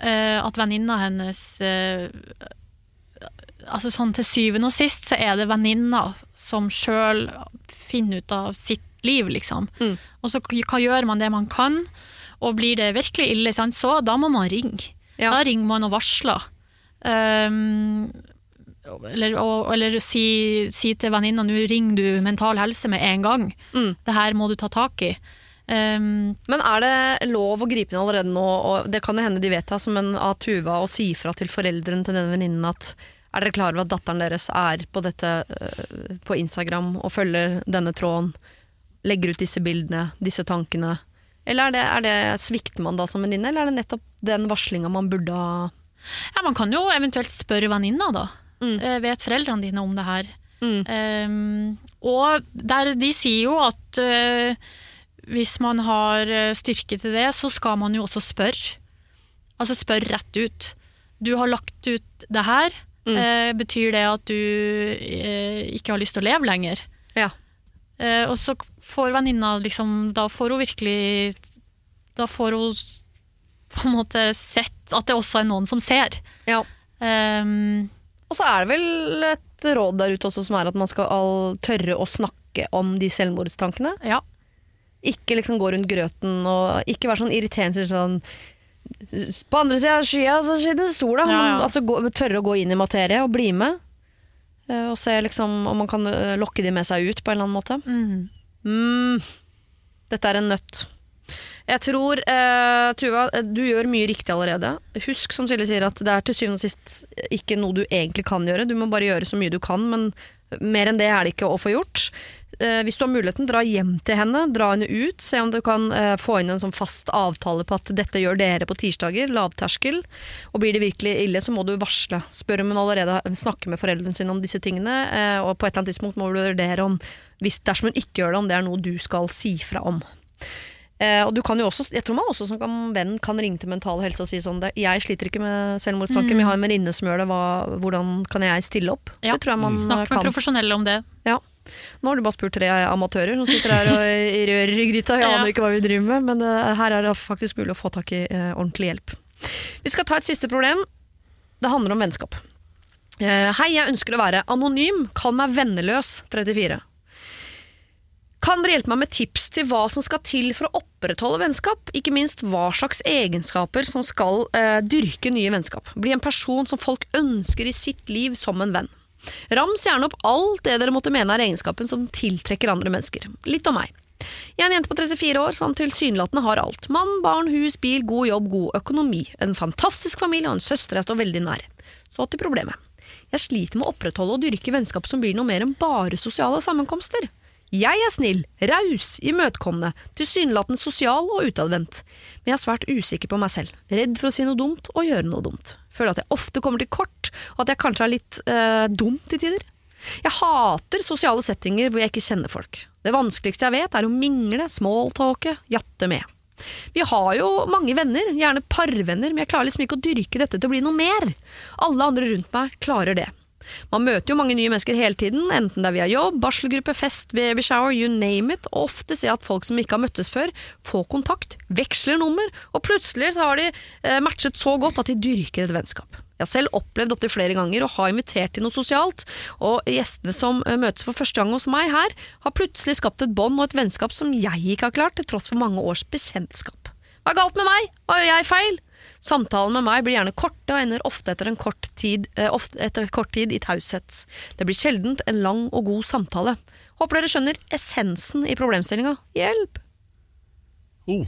Speaker 4: at venninna hennes eh, Altså sånn Til syvende og sist så er det venninna som sjøl finner ut av sitt liv, liksom.
Speaker 2: Mm.
Speaker 4: Og så hva gjør man det man kan, og blir det virkelig ille, sant, så da må man ringe.
Speaker 2: Ja.
Speaker 4: Da ringer man og varsler. Um, eller og, eller si, si til venninna nå ringer du Mental Helse med en gang.
Speaker 2: Mm.
Speaker 4: Det her må du ta tak i. Um,
Speaker 2: Men er det lov å gripe inn allerede nå, og det kan jo hende de vet det, altså, men av Tuva å si fra til foreldrene til denne venninnen at er dere klar over at datteren deres er på dette øh, på Instagram og følger denne tråden, legger ut disse bildene, disse tankene, Eller er det, er det svikter man da som venninne, eller er det nettopp den varslinga man burde ha
Speaker 4: Ja, man kan jo eventuelt spørre venninna, da.
Speaker 2: Mm.
Speaker 4: Eh, Vet foreldrene dine om det her?
Speaker 2: Mm.
Speaker 4: Um, og der, de sier jo at eh, hvis man har eh, styrke til det, så skal man jo også spørre. Altså spørre rett ut. Du har lagt ut det her.
Speaker 2: Mm.
Speaker 4: Eh, betyr det at du eh, ikke har lyst til å leve lenger?
Speaker 2: Ja.
Speaker 4: Eh, og så får venninna liksom Da får hun virkelig Da får hun på en måte sett at det også er noen som ser.
Speaker 2: ja.
Speaker 4: Um,
Speaker 2: Og så er det vel et råd der ute også som er at man skal all tørre å snakke om de selvmordstankene.
Speaker 4: ja.
Speaker 2: Ikke liksom gå rundt grøten og ikke være sånn irriterende sånn På andre sida av skya så skinner sola.
Speaker 4: Ja, ja.
Speaker 2: Altså, gå, tørre å gå inn i materie og bli med. Eh, Og se liksom om man kan eh, lokke de med seg ut på en eller annen måte.
Speaker 4: Mm.
Speaker 2: Mm, dette er en nøtt. Jeg tror, eh, Tuva, du gjør mye riktig allerede. Husk som Silje sier at det er til syvende og sist ikke noe du egentlig kan gjøre. Du må bare gjøre så mye du kan, men mer enn det er det ikke å få gjort. Eh, hvis du har muligheten, dra hjem til henne, dra henne ut. Se om du kan eh, få inn en sånn fast avtale på at dette gjør dere på tirsdager. Lavterskel. Og blir det virkelig ille, så må du varsle. Spør om hun allerede snakker med foreldrene sine om disse tingene. Eh, og på et eller annet tidspunkt må du vurdere om, hvis, dersom hun ikke gjør det, om det er noe du skal si fra om. Eh, og du kan jo også, jeg tror man også som kan, venn kan ringe til Mental Helse og si sånn det, Jeg sliter ikke med selvmordstanker, men jeg har en venninne som gjør det. Hva, hvordan kan jeg stille opp?
Speaker 4: Ja.
Speaker 2: Det tror jeg man
Speaker 4: Snakk med
Speaker 2: kan.
Speaker 4: profesjonelle om det.
Speaker 2: Ja. Nå har du bare spurt tre amatører som sitter her og rører i gryta. Jeg aner ikke hva vi driver med, men eh, her er det faktisk mulig å få tak i eh, ordentlig hjelp. Vi skal ta et siste problem. Det handler om vennskap. Eh, hei, jeg ønsker å være anonym. Kall meg Venneløs 34. Kan dere hjelpe meg med tips til hva som skal til for å opprettholde vennskap? Ikke minst hva slags egenskaper som skal uh, dyrke nye vennskap. Bli en person som folk ønsker i sitt liv som en venn. Rams gjerne opp alt det dere måtte mene er egenskapen som tiltrekker andre mennesker. Litt om meg. Jeg er en jente på 34 år som tilsynelatende har alt. Mann, barn, hus, bil, god jobb, god økonomi. En fantastisk familie og en søster jeg står veldig nær. Så til problemet. Jeg sliter med å opprettholde og dyrke vennskap som blir noe mer enn bare sosiale sammenkomster. Jeg er snill, raus, imøtekommende, tilsynelatende sosial og utadvendt. Men jeg er svært usikker på meg selv, redd for å si noe dumt og gjøre noe dumt. Føler at jeg ofte kommer til kort, og at jeg kanskje er litt eh, dum til tider. Jeg hater sosiale settinger hvor jeg ikke kjenner folk. Det vanskeligste jeg vet er å mingle, smalltalke, jatte med. Vi har jo mange venner, gjerne parvenner, men jeg klarer liksom ikke å dyrke dette til å bli noe mer. Alle andre rundt meg klarer det. Man møter jo mange nye mennesker hele tiden, enten det er via jobb, barselgruppe, fest, babyshower, you name it, og ofte ser jeg at folk som ikke har møttes før, får kontakt, veksler nummer, og plutselig har de eh, matchet så godt at de dyrker et vennskap. Jeg har selv opplevd opptil flere ganger å ha invitert til noe sosialt, og gjestene som eh, møtes for første gang hos meg her, har plutselig skapt et bånd og et vennskap som jeg ikke har klart, til tross for mange års bekjentskap. Hva er galt med meg? Hva gjør jeg feil? Samtalen med meg blir gjerne korte og ender ofte etter, en kort tid, eh, ofte etter kort tid i taushet. Det blir sjeldent en lang og god samtale. Håper dere skjønner essensen i problemstillinga. Hjelp!
Speaker 3: Oh.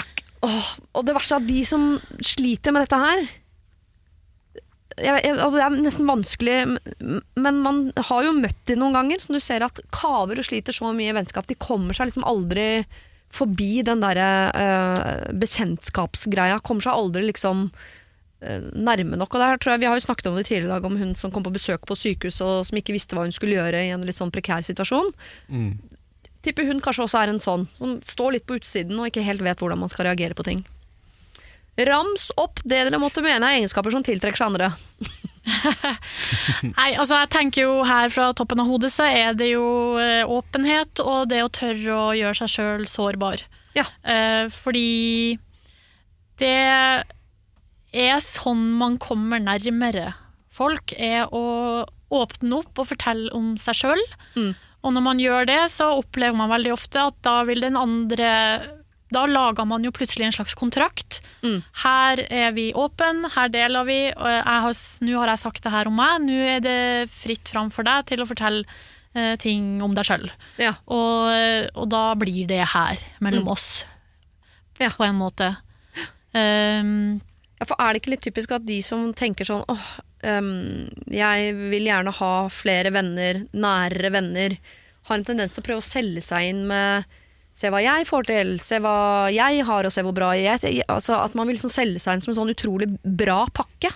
Speaker 2: Ak Åh, og det verste er at de som sliter med dette her jeg, jeg, altså Det er nesten vanskelig, men man har jo møtt de noen ganger, som du ser at kaver og sliter så mye i vennskap. De kommer seg liksom aldri forbi den derre uh, bekjentskapsgreia. Kommer seg aldri liksom uh, nærme nok. Og det her tror jeg Vi har jo snakket om det tidligere i dag, om hun som kom på besøk på sykehuset og som ikke visste hva hun skulle gjøre i en litt sånn prekær situasjon.
Speaker 3: Mm.
Speaker 2: Tipper hun kanskje også er en sånn, som står litt på utsiden og ikke helt vet hvordan man skal reagere på ting. Rams opp det dere måtte mene er egenskaper som tiltrekker seg andre.
Speaker 4: Nei, altså jeg tenker jo her fra toppen av hodet så er det jo eh, åpenhet og det å tørre å gjøre seg sjøl sårbar.
Speaker 2: Ja.
Speaker 4: Eh, fordi det er sånn man kommer nærmere folk, er å åpne opp og fortelle om seg sjøl.
Speaker 2: Mm.
Speaker 4: Og når man gjør det, så opplever man veldig ofte at da vil den andre Da lager man jo plutselig en slags kontrakt.
Speaker 2: Mm.
Speaker 4: Her er vi åpen, her deler vi. har, Nå har jeg sagt det her om meg, nå er det fritt fram for deg til å fortelle eh, ting om deg sjøl.
Speaker 2: Ja.
Speaker 4: Og, og da blir det her, mellom
Speaker 2: Mm.
Speaker 4: oss,
Speaker 2: Ja.
Speaker 4: på en måte. Um,
Speaker 2: Ja, for er det ikke litt typisk at de som tenker sånn åh, um, jeg vil gjerne ha flere venner, nærere venner, har en tendens til å prøve å selge seg inn med Se hva jeg får til, se hva jeg har, og se hvor bra jeg er. Altså, at man vil liksom selge seg inn som en sånn utrolig bra pakke.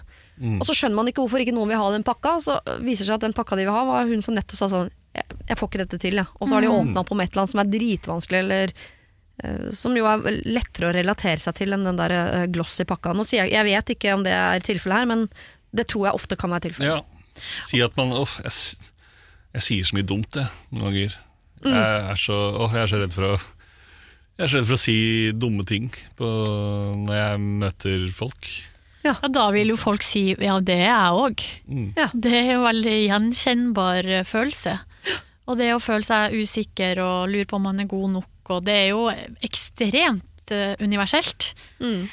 Speaker 2: Og så skjønner man ikke hvorfor ikke noen vil ha den pakka, og så viser det seg at den pakka de vil ha, var hun som nettopp sa sånn Jeg, jeg får ikke dette til, jeg. Og så har de åpna opp om et eller annet som er dritvanskelig, eller eh, som jo er lettere å relatere seg til enn den der eh, glossy pakka. Nå sier jeg, jeg vet ikke om det er tilfellet her, men det tror jeg ofte kan være tilfellet.
Speaker 3: Ja. Si at man Uff, jeg, jeg sier så mye dumt, jeg, noen ganger.
Speaker 2: Mm.
Speaker 3: Jeg, er så, åh, jeg er så redd for å Jeg er så redd for å si dumme ting på, når jeg møter folk.
Speaker 4: Ja, da vil jo folk si ja, det er jeg òg.
Speaker 3: Mm.
Speaker 2: Ja.
Speaker 4: Det er jo veldig gjenkjennbar eh, følelse. Og det å føle seg usikker og lure på om man er god nok, og det er jo ekstremt eh, universelt.
Speaker 2: Mm.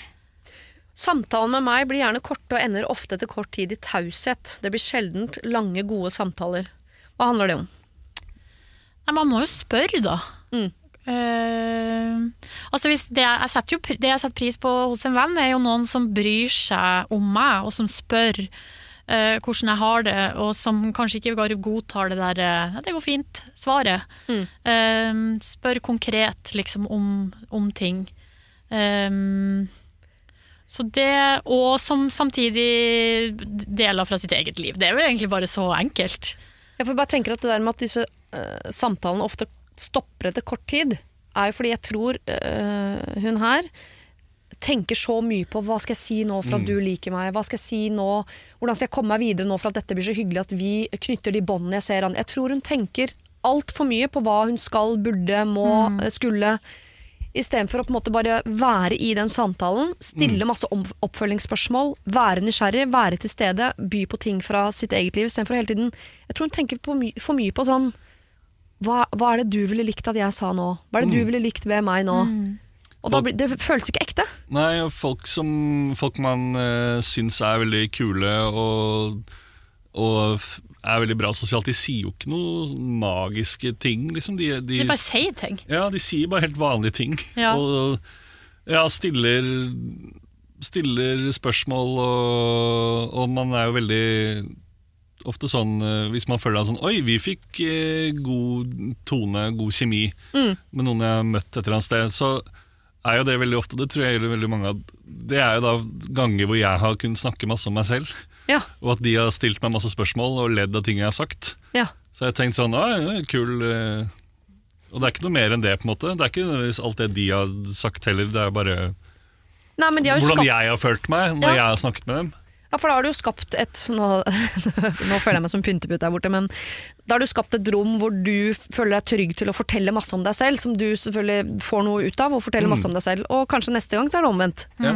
Speaker 2: Samtalen med meg blir gjerne korte og ender ofte etter kort tid i taushet. Det blir sjeldent lange, gode samtaler. Hva handler det om?
Speaker 4: Nei, man må jo spørre, da.
Speaker 2: Mm.
Speaker 4: Uh, altså hvis det, jeg setter jo, det jeg setter pris på hos en venn, er jo noen som bryr seg om meg, og som spør uh, hvordan jeg har det, og som kanskje ikke bare godtar det der uh, 'det går fint', svaret.
Speaker 2: Mm.
Speaker 4: Spør konkret liksom om, om ting. Så det, og som samtidig deler fra sitt eget liv. Det er jo egentlig bare så enkelt.
Speaker 2: Jeg får bare tenker at det der med at disse uh, samtalene ofte stopper etter kort tid, er jo fordi jeg tror uh, hun her tenker så mye på hva skal jeg si nå for at du liker meg, hva skal jeg si nå, hvordan skal jeg komme meg videre nå for at dette blir så hyggelig at vi knytter de båndene jeg ser an. Jeg tror hun tenker altfor mye på hva hun skal, burde, må, mm. skulle. Istedenfor å på en måte bare være i den samtalen, stille masse oppfølgingsspørsmål, være nysgjerrig, være til stede, by på ting fra sitt eget liv. Istedenfor hele tiden Jeg tror hun tenker på my for mye på sånn hva, hva er det du ville likt at jeg sa nå? Hva er det du ville likt ved meg nå? Og da blir, Det føles ikke ekte.
Speaker 3: Nei, folk som Folk man uh, syns er veldig kule og, og er veldig bra sosialt, de sier jo ikke noe magiske ting, liksom. De, de,
Speaker 4: De bare sier ting.
Speaker 3: ja, de sier bare helt vanlige ting.
Speaker 4: Ja.
Speaker 3: Og ja, stiller, stiller spørsmål, og, og man er jo veldig ofte sånn eh, Hvis man føler at sånn Oi, vi fikk eh, god tone, god kjemi med noen jeg har møtt et eller annet sted, så er jo det veldig ofte, det tror jeg gjelder veldig mange av Det er jo da ganger hvor jeg har kunnet snakke masse om meg selv,
Speaker 2: Ja.
Speaker 3: og at de har stilt meg masse spørsmål og ledd av ting jeg har sagt.
Speaker 2: ja.
Speaker 3: Så jeg har tenkt sånn, ja, kul eh. Og det er ikke noe mer enn det, på en måte. Det er ikke alt det de har sagt heller, det er bare
Speaker 2: Nei, men de
Speaker 3: hvordan
Speaker 2: skapt
Speaker 3: jeg har følt meg når jeg har snakket med dem.
Speaker 2: Ja, for da har du jo skapt et Nå, nå føler jeg meg som pyntepute der borte, men da har du skapt et rom hvor du føler deg trygg til å fortelle masse om deg selv, som du selvfølgelig får noe ut av, og fortelle masse om deg selv. Og kanskje neste gang så er det omvendt.
Speaker 3: Ja.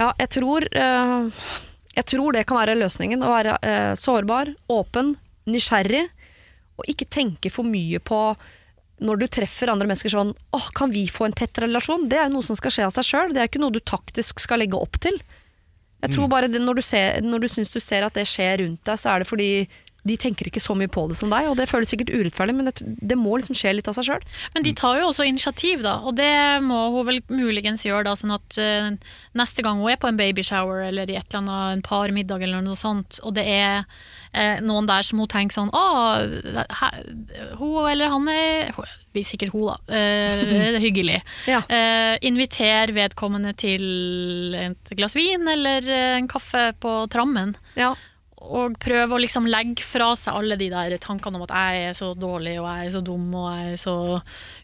Speaker 2: Ja, jeg tror, eh, jeg tror det kan være løsningen. Å være eh, sårbar, åpen, nysgjerrig, og ikke tenke for mye på når du treffer andre mennesker sånn åh, kan vi få en tett relasjon? Det er jo noe som skal skje av seg sjøl, det er ikke noe du taktisk skal legge opp til. Jeg tror bare det, når du, ser, når du syns du ser at det skjer rundt deg, så er det fordi de tenker ikke så mye på det som deg, og det føles sikkert urettferdig, men det, det må liksom skje litt av seg sjøl.
Speaker 4: Men de tar jo også initiativ, da, og det må hun vel muligens gjøre, da, sånn at uh, neste gang hun er på en babyshower eller i et eller annet, en parmiddag eller noe sånt, og det er uh, noen der som hun tenker sånn Å, her, hun eller han er hun, Sikkert hun, da. Uh, det er hyggelig.
Speaker 2: Ja.
Speaker 4: Inviter vedkommende til et glass vin eller en kaffe på trammen.
Speaker 2: Ja.
Speaker 4: Og prøve å liksom legge fra seg alle de der tankene om at jeg er så dårlig og jeg er så dum og jeg er så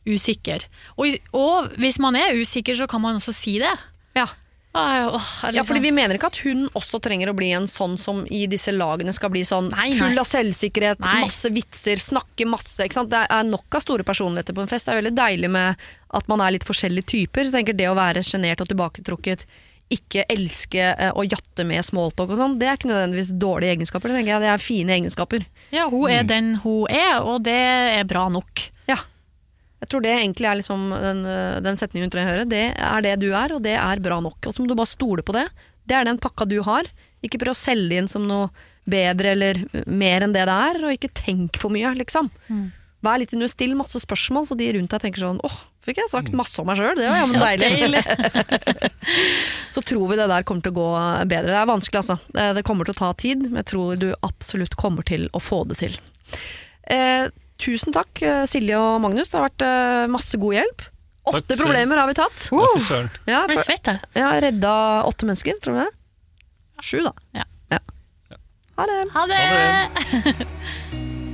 Speaker 4: usikker. Og, og hvis man er usikker, så kan man også si det.
Speaker 2: Ja.
Speaker 4: Åh, er
Speaker 2: Ja,
Speaker 4: liksom-
Speaker 2: fordi Vi mener ikke at hun også trenger å bli en sånn som i disse lagene skal bli sånn
Speaker 4: Nei, nei.
Speaker 2: full av selvsikkerhet,
Speaker 4: Nei.
Speaker 2: masse vitser, snakke masse. Det er nok av store personligheter på en fest. Det er veldig deilig med at man er litt forskjellige typer. Så jeg tenker Det å være sjenert og tilbaketrukket, ikke elske eh, å jatte med smalltalk og sånn, det er ikke nødvendigvis dårlige egenskaper. Det jeg det er fine egenskaper.
Speaker 4: Ja, hun er den hun er, og det er bra nok.
Speaker 2: Ja. Jeg tror det egentlig er liksom den, eh, den setningen hun trenger å høre. Det er det du er, og det er bra nok. Og så må du bare stole på det. Det er den pakka du har. Ikke prøv å selge inn som noe bedre eller mer enn det det er, og ikke tenk for mye, liksom. Vær litt under, Still masse spørsmål, så de rundt deg tenker sånn åh, fikk jeg sagt masse om meg sjøl, det var jammen deilig. så tror vi det der kommer til å gå bedre. Det er vanskelig, altså. Det det kommer til å ta tid, men jeg tror du absolutt kommer til å få det til. Eh, tusen takk, eh, Silje og Magnus. Det har vært eh, masse god hjelp. Åtte problemer har vi tatt.
Speaker 3: Ja.
Speaker 2: Ja, for,
Speaker 4: svett,
Speaker 2: jeg. har redda åtte mennesker, tror du det? Sju, da.
Speaker 4: Ja.
Speaker 2: Ha det.
Speaker 4: Ha det!
Speaker 3: Ha